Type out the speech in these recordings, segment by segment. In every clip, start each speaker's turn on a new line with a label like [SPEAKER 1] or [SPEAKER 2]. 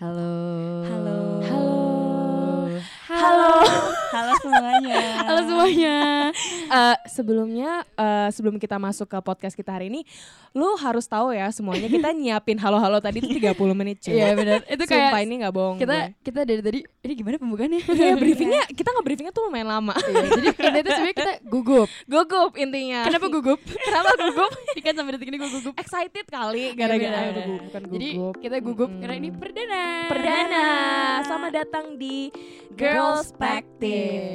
[SPEAKER 1] Halo.
[SPEAKER 2] Halo.
[SPEAKER 1] Halo.
[SPEAKER 2] Halo. Halo semuanya.
[SPEAKER 1] Halo semuanya. Eh, sebelumnya eh, sebelum kita masuk ke podcast kita hari ini, lu harus tahu ya semuanya kita nyiapin halo-halo tadi itu 30 menit cuy.
[SPEAKER 2] Iya benar. Itu
[SPEAKER 1] Sumpah
[SPEAKER 2] kayak
[SPEAKER 1] ini nggak bohong
[SPEAKER 2] kita
[SPEAKER 1] gue.
[SPEAKER 2] kita dari tadi ini gimana pembukaannya?
[SPEAKER 1] Iya briefingnya kita nge-briefingnya tuh lumayan lama.
[SPEAKER 2] Iya, jadi ini tuh sebenarnya kita gugup.
[SPEAKER 1] Gugup intinya.
[SPEAKER 2] Kenapa gugup?
[SPEAKER 1] Kenapa gugup?
[SPEAKER 2] Ikan sampai detik ini gue gugup.
[SPEAKER 1] Excited kali
[SPEAKER 2] Iya,
[SPEAKER 1] gara-gara
[SPEAKER 2] benar.
[SPEAKER 1] aduh, gu- bukan
[SPEAKER 2] Jadi
[SPEAKER 1] gugup.
[SPEAKER 2] kita gugup
[SPEAKER 1] Mm-mm.
[SPEAKER 2] karena ini perdana.
[SPEAKER 1] perdana. Selamat datang di Girls Perspective.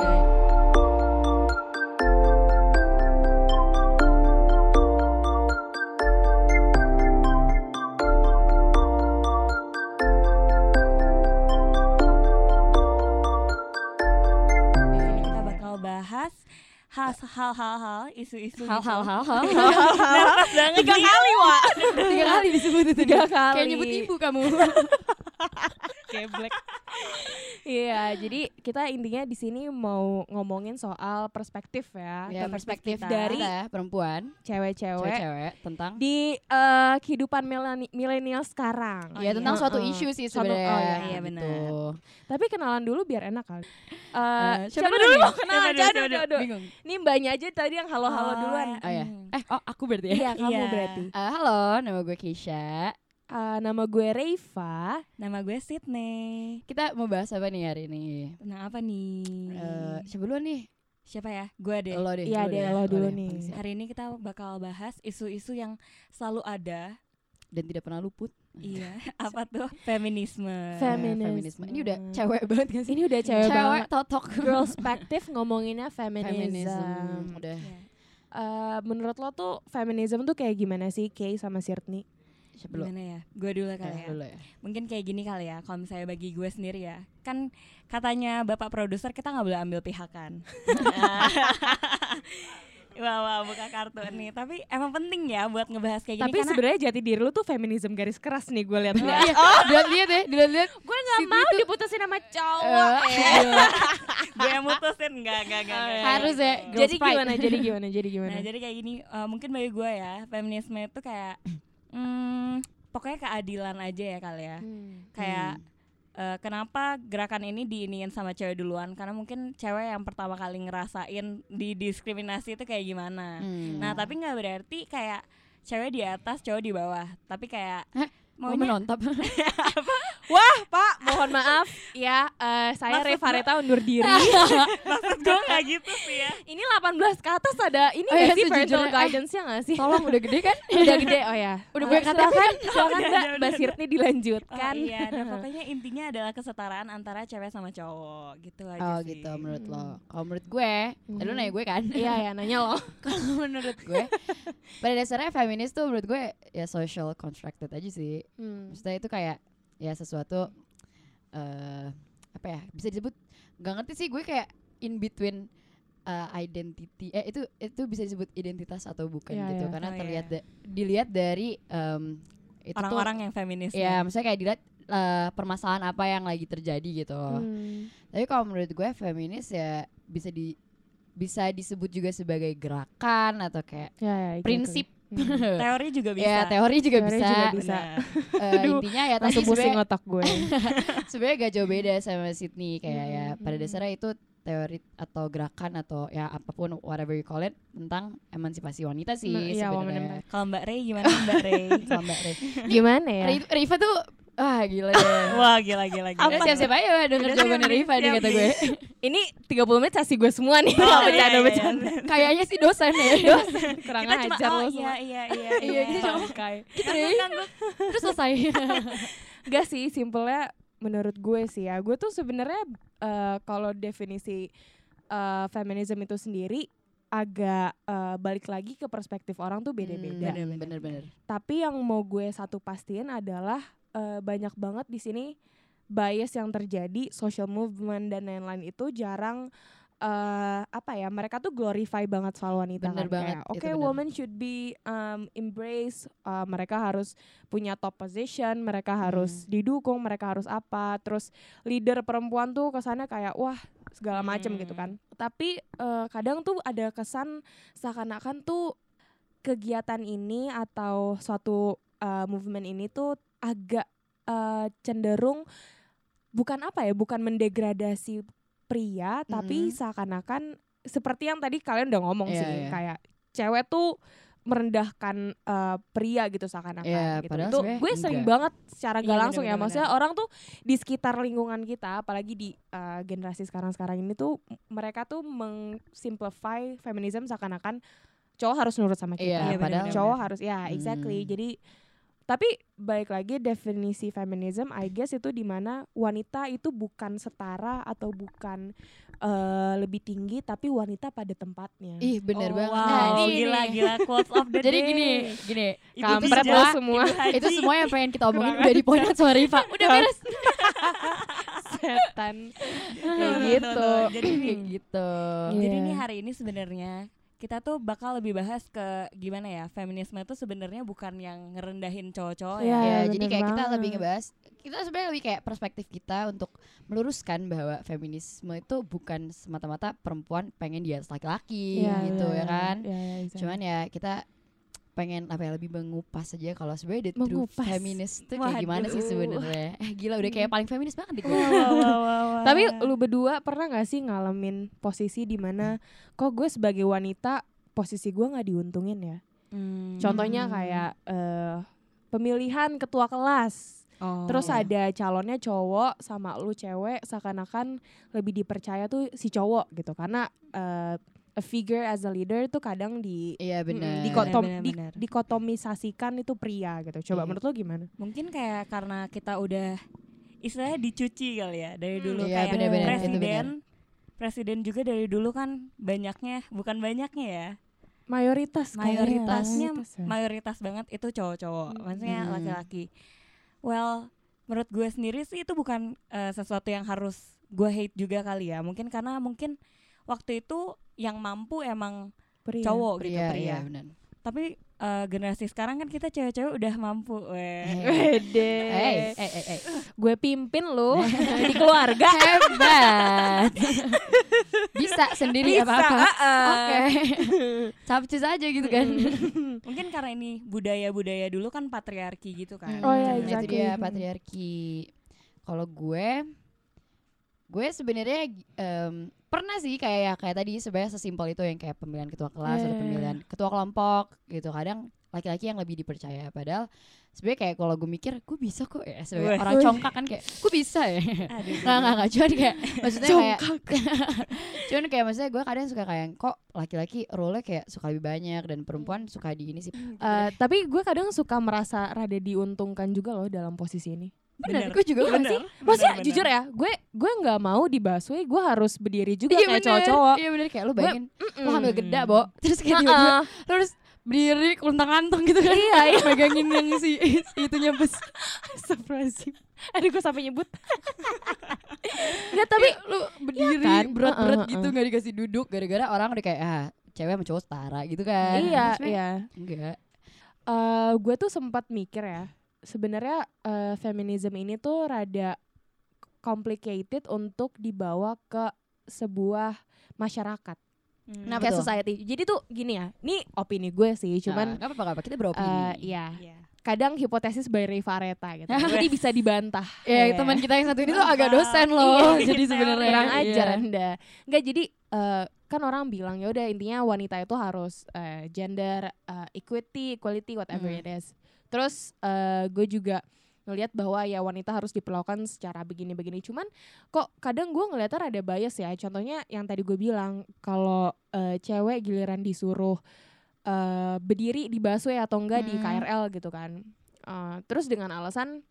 [SPEAKER 3] Hal-hal-hal isu-isu
[SPEAKER 2] Hal-hal
[SPEAKER 3] gitu.
[SPEAKER 2] hal-hal.
[SPEAKER 3] Banget
[SPEAKER 1] Tiga kali, Wak.
[SPEAKER 2] Tiga kali disebut itu.
[SPEAKER 1] Tiga kali.
[SPEAKER 2] Kayak nyebut ibu kamu.
[SPEAKER 1] Geblek. Iya, jadi kita intinya di sini mau ngomongin soal perspektif ya,
[SPEAKER 2] Ya, perspektif
[SPEAKER 3] kita.
[SPEAKER 1] dari
[SPEAKER 2] Kita, perempuan,
[SPEAKER 1] cewek-cewek
[SPEAKER 2] cewek-cewek tentang
[SPEAKER 1] di eh, kehidupan mileni- milenial sekarang.
[SPEAKER 3] Oh,
[SPEAKER 2] ya
[SPEAKER 3] iya.
[SPEAKER 2] tentang suatu
[SPEAKER 1] Heeh.
[SPEAKER 2] isu sih
[SPEAKER 1] Suatu-
[SPEAKER 2] sebenarnya.
[SPEAKER 1] oh, iya,
[SPEAKER 3] iya,
[SPEAKER 2] gitu.
[SPEAKER 3] benar.
[SPEAKER 1] Tapi kenalan dulu biar enak kali. Eh,
[SPEAKER 2] Eh,
[SPEAKER 1] siapa,
[SPEAKER 2] siapa
[SPEAKER 1] dulu?
[SPEAKER 3] Siapa dulu,
[SPEAKER 1] aduh, aduh, aduh.
[SPEAKER 2] Bingung.
[SPEAKER 1] Ini mbaknya aja tadi yang halo-halo
[SPEAKER 3] Oh,
[SPEAKER 1] duluan.
[SPEAKER 2] Oh ya.
[SPEAKER 3] Hmm.
[SPEAKER 2] Eh, oh aku berarti ya.
[SPEAKER 1] Iya, kamu
[SPEAKER 3] Iya.
[SPEAKER 1] berarti.
[SPEAKER 2] Eh, halo, nama gue Keisha.
[SPEAKER 1] Eh, nama gue Reifa.
[SPEAKER 3] Nama gue Sydney.
[SPEAKER 2] Kita mau bahas apa nih hari ini?
[SPEAKER 3] Tentang apa nih?
[SPEAKER 2] Eh, siapa duluan nih?
[SPEAKER 3] Siapa ya? Gue deh.
[SPEAKER 2] Lo deh.
[SPEAKER 1] Iya, deh,
[SPEAKER 2] deh,
[SPEAKER 1] lo dulu
[SPEAKER 2] deh,
[SPEAKER 1] nih.
[SPEAKER 3] Hari ini kita bakal bahas isu-isu yang selalu ada.
[SPEAKER 2] Dan tidak pernah luput.
[SPEAKER 3] iya. Apa tuh? Feminisme.
[SPEAKER 1] Fem-
[SPEAKER 2] Eh,
[SPEAKER 1] Feminisme.
[SPEAKER 2] Ini udah cewek banget gak sih?
[SPEAKER 1] Ini udah cewek, banget.
[SPEAKER 2] totok.
[SPEAKER 1] Girls Perspective ngomonginnya feminism.
[SPEAKER 2] Feminism. Udah.
[SPEAKER 3] Iya.
[SPEAKER 1] Eh, menurut lo tuh feminism tuh kayak gimana sih Kay sama Sirtni?
[SPEAKER 2] Siapa lo?
[SPEAKER 3] Gimana ya? Gue dulu kali
[SPEAKER 2] Eh,
[SPEAKER 3] ya.
[SPEAKER 2] dulu ya.
[SPEAKER 3] Mungkin kayak gini kali ya, kalau misalnya bagi gue sendiri ya, kan katanya bapak produser kita nggak boleh ambil pihak kan. wah wah buka kartu nih, tapi emang penting ya buat ngebahas kayak gini
[SPEAKER 1] Tapi sebenarnya jati diri lu tuh feminism garis keras nih gue liat
[SPEAKER 2] Iya, dilihat-lihat ya, dilihat-lihat.
[SPEAKER 1] Gue nggak mau diputusin sama cowok.
[SPEAKER 2] Eh,
[SPEAKER 1] ya.
[SPEAKER 2] gila.
[SPEAKER 3] gue yang mutusin enggak enggak enggak. enggak.
[SPEAKER 2] Harus ya,
[SPEAKER 1] Jadi gimana? Jadi gimana? Jadi gimana?
[SPEAKER 3] Nah jadi kayak gini, eh, mungkin bagi gue ya feminisme itu kayak, hmm, pokoknya keadilan aja ya kali ya.
[SPEAKER 1] Hmm.
[SPEAKER 3] Kayak eh, kenapa gerakan ini diiniin sama cewek duluan? Karena mungkin cewek yang pertama kali ngerasain didiskriminasi itu kayak gimana.
[SPEAKER 2] Hmm.
[SPEAKER 3] Nah tapi nggak berarti kayak cewek di atas, cowok di bawah. Tapi kayak
[SPEAKER 2] Hah? Mau menontap.
[SPEAKER 1] Wah, Pak, mohon maaf ya. eh, saya
[SPEAKER 3] Maksud
[SPEAKER 1] Revareta undur diri.
[SPEAKER 3] maksud gue nggak gitu sih ya.
[SPEAKER 1] ini 18 ke atas ada ini
[SPEAKER 2] Oh iya,
[SPEAKER 1] sih parental
[SPEAKER 2] eh,
[SPEAKER 1] guidance-nya nggak sih?
[SPEAKER 2] Tolong udah gede kan?
[SPEAKER 1] Udah gede, oh ya.
[SPEAKER 2] Udah punya KTP
[SPEAKER 1] silakan,
[SPEAKER 2] kan?
[SPEAKER 1] silakan Mbak, Mbak. Sirtni
[SPEAKER 3] Oh,
[SPEAKER 1] dilanjutkan.
[SPEAKER 3] iya, nah pokoknya intinya adalah kesetaraan antara cewek sama cowok gitu aja
[SPEAKER 2] Oh
[SPEAKER 3] sih.
[SPEAKER 2] gitu menurut lo.
[SPEAKER 1] Hmm.
[SPEAKER 2] Kalau menurut gue, lu
[SPEAKER 1] Hmm.
[SPEAKER 2] nanya gue kan?
[SPEAKER 1] Iya ya, nanya loh.
[SPEAKER 2] Kalau menurut gue, pada dasarnya feminis tuh menurut gue ya social constructed aja sih.
[SPEAKER 1] Hmm.
[SPEAKER 2] Maksudnya itu kayak ya sesuatu eh apa ya bisa disebut nggak ngerti sih gue kayak in between uh, identity eh itu itu bisa disebut identitas atau bukan
[SPEAKER 1] Iya,
[SPEAKER 2] gitu
[SPEAKER 1] iya.
[SPEAKER 2] karena
[SPEAKER 3] Oh, iya,
[SPEAKER 2] terlihat
[SPEAKER 3] iya.
[SPEAKER 2] da- dilihat dari em, itu
[SPEAKER 3] Orang-orang yang feminis.
[SPEAKER 2] ya maksudnya kayak dilihat eh, permasalahan apa yang lagi terjadi gitu
[SPEAKER 1] Hmm.
[SPEAKER 2] tapi kalau menurut gue feminis ya bisa di bisa disebut juga sebagai gerakan atau kayak
[SPEAKER 1] Ya, ya, exactly.
[SPEAKER 2] prinsip
[SPEAKER 1] Hmm.
[SPEAKER 3] Teori juga bisa.
[SPEAKER 2] ya teori juga
[SPEAKER 1] Teori
[SPEAKER 2] bisa,
[SPEAKER 1] juga bisa.
[SPEAKER 3] Benar.
[SPEAKER 2] Eh,
[SPEAKER 1] Aduh,
[SPEAKER 2] intinya ya tadi
[SPEAKER 1] Langsung pusing otak gue.
[SPEAKER 2] sebenarnya gak jauh beda sama Sydney kayak ya
[SPEAKER 1] Hmm,
[SPEAKER 2] pada
[SPEAKER 1] hmm.
[SPEAKER 2] dasarnya itu teori atau gerakan atau ya apa pun whatever you call it tentang emansipasi wanita sih
[SPEAKER 1] Nah, iya,
[SPEAKER 2] sebenarnya.
[SPEAKER 3] Kalau Mbak Ray gimana Mbak Ray?
[SPEAKER 2] Sama Mbak Rey.
[SPEAKER 1] Gimana ya?
[SPEAKER 2] Ri- Riva tuh ah gila deh.
[SPEAKER 3] Wah gila gila gila.
[SPEAKER 2] Udah siap-siap aja denger
[SPEAKER 3] Udah
[SPEAKER 2] jawabannya
[SPEAKER 3] siap nih,
[SPEAKER 2] Riva nih
[SPEAKER 3] siap
[SPEAKER 2] kata gue.
[SPEAKER 1] Ini 30 menit sesi gue semua nih.
[SPEAKER 3] Oh, iya,
[SPEAKER 1] bercanda,
[SPEAKER 3] iya,
[SPEAKER 1] bercanda.
[SPEAKER 2] Kayaknya sih dosen ya.
[SPEAKER 1] Kurang
[SPEAKER 3] Kita cuma
[SPEAKER 1] ajar
[SPEAKER 3] oh
[SPEAKER 1] lo
[SPEAKER 3] iya
[SPEAKER 1] semua.
[SPEAKER 3] iya iya
[SPEAKER 2] Iya, kita cuma-
[SPEAKER 1] Bangkai.
[SPEAKER 2] Gitu deh. Terus selesai.
[SPEAKER 1] Gak sih, simpelnya menurut gue sih ya. Gue tuh sebenarnya eh, kalau definisi eh, feminism itu sendiri agak eh, balik lagi ke perspektif orang tuh beda-beda.
[SPEAKER 2] Hmm, Bener-bener.
[SPEAKER 1] Tapi yang mau gue satu pastiin adalah eh, banyak banget di sini bias yang terjadi, social movement dan lain-lain itu jarang eh apa ya mereka tuh glorify banget soal wanita
[SPEAKER 2] Bener
[SPEAKER 1] kan
[SPEAKER 2] banget,
[SPEAKER 1] kayak oke
[SPEAKER 2] bener.
[SPEAKER 1] woman should be um, embrace uh, mereka harus punya top position mereka harus
[SPEAKER 2] Hmm.
[SPEAKER 1] didukung mereka harus apa terus leader perempuan tuh kesannya kayak wah segala macem
[SPEAKER 3] Hmm.
[SPEAKER 1] gitu kan tapi eh, kadang tuh ada kesan seakan-akan tuh kegiatan ini atau suatu uh, movement ini tuh agak eh, cenderung bukan apa ya, bukan mendegradasi pria, tapi
[SPEAKER 2] Mhm.
[SPEAKER 1] seakan-akan seperti yang tadi kalian udah ngomong
[SPEAKER 2] Iya,
[SPEAKER 1] sih,
[SPEAKER 2] iya.
[SPEAKER 1] kayak cewek tuh merendahkan eh, pria gitu seakan-akan
[SPEAKER 2] Iya,
[SPEAKER 1] gitu. Itu gue sering
[SPEAKER 2] enggak.
[SPEAKER 1] banget secara
[SPEAKER 3] Iya,
[SPEAKER 1] nggak langsung ya.
[SPEAKER 3] bener-bener,
[SPEAKER 1] Maksudnya orang tuh di sekitar lingkungan kita, apalagi di eh, generasi sekarang-sekarang ini tuh mereka tuh mengsimplify feminism seakan-akan cowok harus nurut sama kita.
[SPEAKER 2] Iya,
[SPEAKER 3] Iya,
[SPEAKER 2] padahal
[SPEAKER 1] cowok harus ya exactly.
[SPEAKER 2] Hmm.
[SPEAKER 1] Jadi tapi baik lagi definisi feminism I guess itu di mana wanita itu bukan setara atau bukan eh, lebih tinggi tapi wanita pada tempatnya.
[SPEAKER 2] Ih, bener
[SPEAKER 3] Oh,
[SPEAKER 2] banget.
[SPEAKER 3] Wow,
[SPEAKER 2] Nah, ini
[SPEAKER 3] gila
[SPEAKER 2] nih.
[SPEAKER 3] gila quotes of the
[SPEAKER 2] Jadi
[SPEAKER 3] day.
[SPEAKER 2] gini, gini.
[SPEAKER 3] Ibu
[SPEAKER 1] Kampret lo semua.
[SPEAKER 2] Itu semua yang pengen kita omongin udah di poin sama Riva. Udah beres.
[SPEAKER 1] Setan. Kayak
[SPEAKER 3] no,
[SPEAKER 1] gitu.
[SPEAKER 3] no. Jadi nih,
[SPEAKER 2] gitu.
[SPEAKER 3] Jadi nih hari ini sebenarnya kita tuh bakal lebih bahas ke gimana ya feminisme itu sebenarnya bukan yang ngerendahin cowok-cowok ya.
[SPEAKER 2] ya, jadi kayak kita
[SPEAKER 1] banget.
[SPEAKER 2] lebih ngebahas kita sebenarnya lebih kayak perspektif kita untuk meluruskan bahwa feminisme itu bukan semata-mata perempuan pengen di atas laki-laki
[SPEAKER 1] Iya,
[SPEAKER 2] gitu
[SPEAKER 1] iya,
[SPEAKER 2] ya kan.
[SPEAKER 1] iya, exactly.
[SPEAKER 2] Cuman ya kita pengen apa ya lebih mengupas aja kalau sebenarnya the true
[SPEAKER 1] Mengupas.
[SPEAKER 2] feminist tuh kayak gimana sih sebenarnya. Eh gila udah kayak paling feminis banget deh.
[SPEAKER 3] Wow, wow, wow, wow.
[SPEAKER 1] Tapi lu berdua pernah gak sih ngalamin posisi di mana kok gue sebagai wanita posisi gue nggak diuntungin ya?
[SPEAKER 3] Hmm.
[SPEAKER 1] Contohnya kayak eh, pemilihan ketua kelas.
[SPEAKER 3] Oh.
[SPEAKER 1] Terus
[SPEAKER 2] iya.
[SPEAKER 1] ada calonnya cowok sama lu cewek seakan-akan lebih dipercaya tuh si cowok gitu karena eh, a figure as a leader tuh kadang di
[SPEAKER 2] Iya benar.
[SPEAKER 1] mm, dikotom,
[SPEAKER 3] Bener,
[SPEAKER 1] di-
[SPEAKER 3] bener.
[SPEAKER 1] dikotomisasikan itu pria gitu. Coba
[SPEAKER 3] Iya.
[SPEAKER 1] menurut lu gimana?
[SPEAKER 3] mungkin kayak karena kita udah istilahnya dicuci kali ya dari
[SPEAKER 1] Hmm.
[SPEAKER 3] dulu
[SPEAKER 2] Iya,
[SPEAKER 3] kayak
[SPEAKER 1] bener-bener, itu
[SPEAKER 3] presiden presiden juga dari dulu kan banyaknya bukan banyaknya ya
[SPEAKER 1] Mayoritas
[SPEAKER 3] mayoritasnya
[SPEAKER 1] Mayoritas ya.
[SPEAKER 3] mayoritas banget itu cowok-cowok
[SPEAKER 1] Hmm.
[SPEAKER 3] maksudnya
[SPEAKER 2] Hmm.
[SPEAKER 3] laki-laki well menurut gue sendiri sih itu bukan eh, sesuatu yang harus gue hate juga kali ya mungkin karena mungkin waktu itu yang mampu emang
[SPEAKER 1] Pria.
[SPEAKER 3] cowok gitu
[SPEAKER 2] Pria,
[SPEAKER 3] pria
[SPEAKER 2] iya benar.
[SPEAKER 3] tapi eh, generasi sekarang kan kita cewek-cewek udah mampu.
[SPEAKER 1] Wede.
[SPEAKER 2] Eh, eh, eh, eh.
[SPEAKER 1] Gue pimpin lu di keluarga.
[SPEAKER 2] Hebat. Bisa sendiri
[SPEAKER 3] Bisa,
[SPEAKER 2] apa-apa.
[SPEAKER 3] ah,
[SPEAKER 2] Oke. Capcus aja gitu kan.
[SPEAKER 3] mungkin karena ini budaya-budaya dulu kan patriarki gitu kan
[SPEAKER 1] Oh iya,
[SPEAKER 2] Hmm, Itu
[SPEAKER 1] exactly.
[SPEAKER 2] dia patriarki. Kalau gue gue sebenarnya em, pernah sih kayak ya kayak tadi sebenarnya sesimpel itu yang kayak pemilihan ketua kelas atau
[SPEAKER 1] Iya.
[SPEAKER 2] pemilihan ketua kelompok gitu. Kadang laki-laki yang lebih dipercaya. Padahal sebenarnya kayak kalau gue mikir gue bisa kok ya? Sebagai orang congkak kan kayak gue bisa ya?
[SPEAKER 3] Aduh,
[SPEAKER 2] nggak nggak nggak. Cuman kayak maksudnya kayak cuman kayak maksudnya gue kadang suka kayak kok laki-laki role kayak suka lebih banyak dan perempuan suka di ini sih?
[SPEAKER 1] Eh, tapi gue kadang suka merasa rada diuntungkan juga loh dalam posisi ini.
[SPEAKER 2] Benar
[SPEAKER 3] Bener.
[SPEAKER 2] gue juga
[SPEAKER 3] Bener,
[SPEAKER 2] sih
[SPEAKER 3] bener,
[SPEAKER 1] Maksudnya
[SPEAKER 3] bener.
[SPEAKER 1] jujur ya, gue gue nggak mau di busway, gue harus berdiri juga
[SPEAKER 2] iya
[SPEAKER 1] kayak
[SPEAKER 2] bener
[SPEAKER 1] cowok-cowok.
[SPEAKER 2] iya bener kayak lu
[SPEAKER 1] Gue-
[SPEAKER 2] bayangin
[SPEAKER 1] Mm-mm.
[SPEAKER 2] lo hamil geda bo terus kayak tiba-tiba lo harus berdiri kuntang kantong gitu kan
[SPEAKER 1] Iya, iya.
[SPEAKER 2] megangin yang si, si itunya bus
[SPEAKER 1] Astagfirullahaladzim. Aduh gue sampai nyebut. Nggak tapi
[SPEAKER 2] lu berdiri
[SPEAKER 1] kan?
[SPEAKER 2] berat-berat
[SPEAKER 1] Heeh,
[SPEAKER 2] gitu nggak dikasih duduk gara-gara orang udah kayak ah cewek sama cowok setara gitu kan
[SPEAKER 1] iya
[SPEAKER 2] Sebenarnya
[SPEAKER 1] iya.
[SPEAKER 2] enggak
[SPEAKER 1] Eh, gue tuh sempat mikir ya, sebenarnya eh, feminism ini tuh rada complicated untuk dibawa ke sebuah masyarakat,
[SPEAKER 3] Hmm.
[SPEAKER 2] Kenapa
[SPEAKER 1] kayak
[SPEAKER 2] tuh?
[SPEAKER 1] society. Jadi tuh gini ya, ini opini gue sih,
[SPEAKER 2] Nah,
[SPEAKER 1] cuman
[SPEAKER 2] nggak apa-apa kita beropini
[SPEAKER 1] eh iya,
[SPEAKER 3] Iya.
[SPEAKER 1] kadang hipotesis by Ray Vareta gitu. Jadi bisa dibantah.
[SPEAKER 2] ya
[SPEAKER 1] Iya.
[SPEAKER 2] teman kita yang satu ini tuh agak dosen loh
[SPEAKER 3] Iya,
[SPEAKER 2] jadi sebenarnya
[SPEAKER 1] kurang
[SPEAKER 2] Iya.
[SPEAKER 1] ajar anda nggak jadi eh, kan orang bilang ya udah intinya wanita itu harus eh, gender eh, equity equality whatever
[SPEAKER 2] Hmm.
[SPEAKER 1] it is terus eh, gue juga ngelihat bahwa ya wanita harus diperlakukan secara begini-begini cuman kok kadang gue ngeliatnya ada bias ya contohnya yang tadi gue bilang kalau eh, cewek giliran disuruh eh, berdiri di busway atau enggak di
[SPEAKER 2] Hmm.
[SPEAKER 1] KRL gitu kan Eh, terus dengan alasan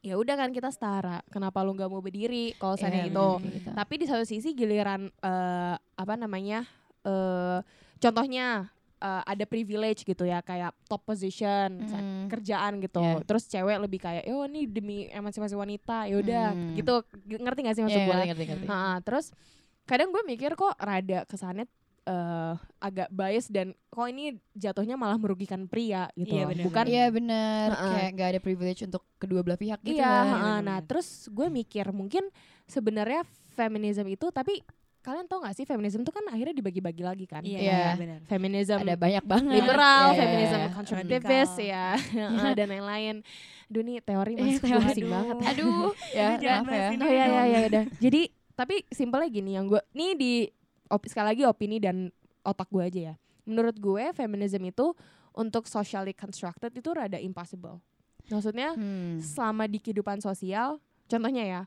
[SPEAKER 1] ya udah kan kita setara kenapa lu nggak mau berdiri kalau misalnya
[SPEAKER 2] Iya,
[SPEAKER 1] itu
[SPEAKER 2] gitu.
[SPEAKER 1] tapi di satu sisi giliran eh, apa namanya eh contohnya eh, ada privilege gitu ya kayak top position
[SPEAKER 2] Mm.
[SPEAKER 1] kerjaan gitu
[SPEAKER 2] Iya.
[SPEAKER 1] terus cewek lebih kayak oh ini demi emansipasi wanita ya udah
[SPEAKER 2] Mm.
[SPEAKER 1] gitu ngerti gak sih maksud
[SPEAKER 2] Iya,
[SPEAKER 1] gue
[SPEAKER 2] ngerti, ngerti, ngerti.
[SPEAKER 1] Nah, terus kadang gue mikir kok rada kesannya eh agak bias dan kok ini jatuhnya malah merugikan pria gitu
[SPEAKER 3] Iya,
[SPEAKER 1] loh.
[SPEAKER 3] bener,
[SPEAKER 1] bukan
[SPEAKER 2] Iya benar,
[SPEAKER 1] Heeh.
[SPEAKER 2] kayak nggak ada privilege untuk kedua belah pihak gitu
[SPEAKER 1] iya
[SPEAKER 2] kan.
[SPEAKER 1] heeh.
[SPEAKER 3] bener-bener.
[SPEAKER 1] nah terus gue mikir mungkin sebenarnya feminism itu tapi kalian tau gak sih feminisme tuh kan akhirnya dibagi-bagi lagi kan
[SPEAKER 3] Iya,
[SPEAKER 2] Iya.
[SPEAKER 3] benar.
[SPEAKER 1] feminism
[SPEAKER 2] ada banyak banget
[SPEAKER 1] liberal,
[SPEAKER 2] Iya, iya,
[SPEAKER 1] feminism
[SPEAKER 2] iya.
[SPEAKER 1] konservatifis ya, dan lain-lain. Aduh nih teori
[SPEAKER 2] Eh,
[SPEAKER 1] masih
[SPEAKER 2] teori.
[SPEAKER 1] pusing banget.
[SPEAKER 2] aduh ya maaf ya.
[SPEAKER 1] Oh ya ya ya udah. Jadi tapi simpelnya gini yang gue nih di op, sekali lagi opini dan otak gue aja ya. Menurut gue feminism itu untuk socially constructed itu rada impossible. Maksudnya
[SPEAKER 2] Hmm.
[SPEAKER 1] selama di kehidupan sosial, contohnya ya,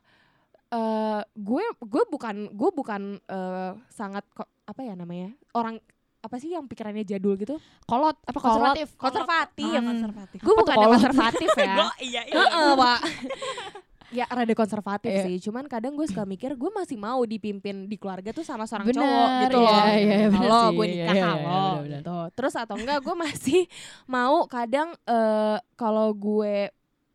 [SPEAKER 1] eh gue gue bukan gue bukan eh, sangat ko- apa ya namanya orang apa sih yang pikirannya jadul gitu?
[SPEAKER 2] kolot apa
[SPEAKER 1] Kolot,
[SPEAKER 2] konservatif
[SPEAKER 1] konservatif.
[SPEAKER 3] Ah, konservatif.
[SPEAKER 1] Gue bukan konservatif ya.
[SPEAKER 3] Gua iya iya.
[SPEAKER 1] Heeh, Pak. ya rada konservatif
[SPEAKER 2] Iya.
[SPEAKER 1] sih. Cuman kadang gue suka mikir gue masih mau dipimpin di keluarga tuh sama seorang
[SPEAKER 2] Bener,
[SPEAKER 1] cowok gitu
[SPEAKER 2] iya,
[SPEAKER 1] loh.
[SPEAKER 2] iya, bener
[SPEAKER 1] halo, gue nikah
[SPEAKER 2] iya,
[SPEAKER 1] halo
[SPEAKER 2] bener-bener.
[SPEAKER 1] gitu. Terus atau enggak gue masih mau kadang eh kalau gue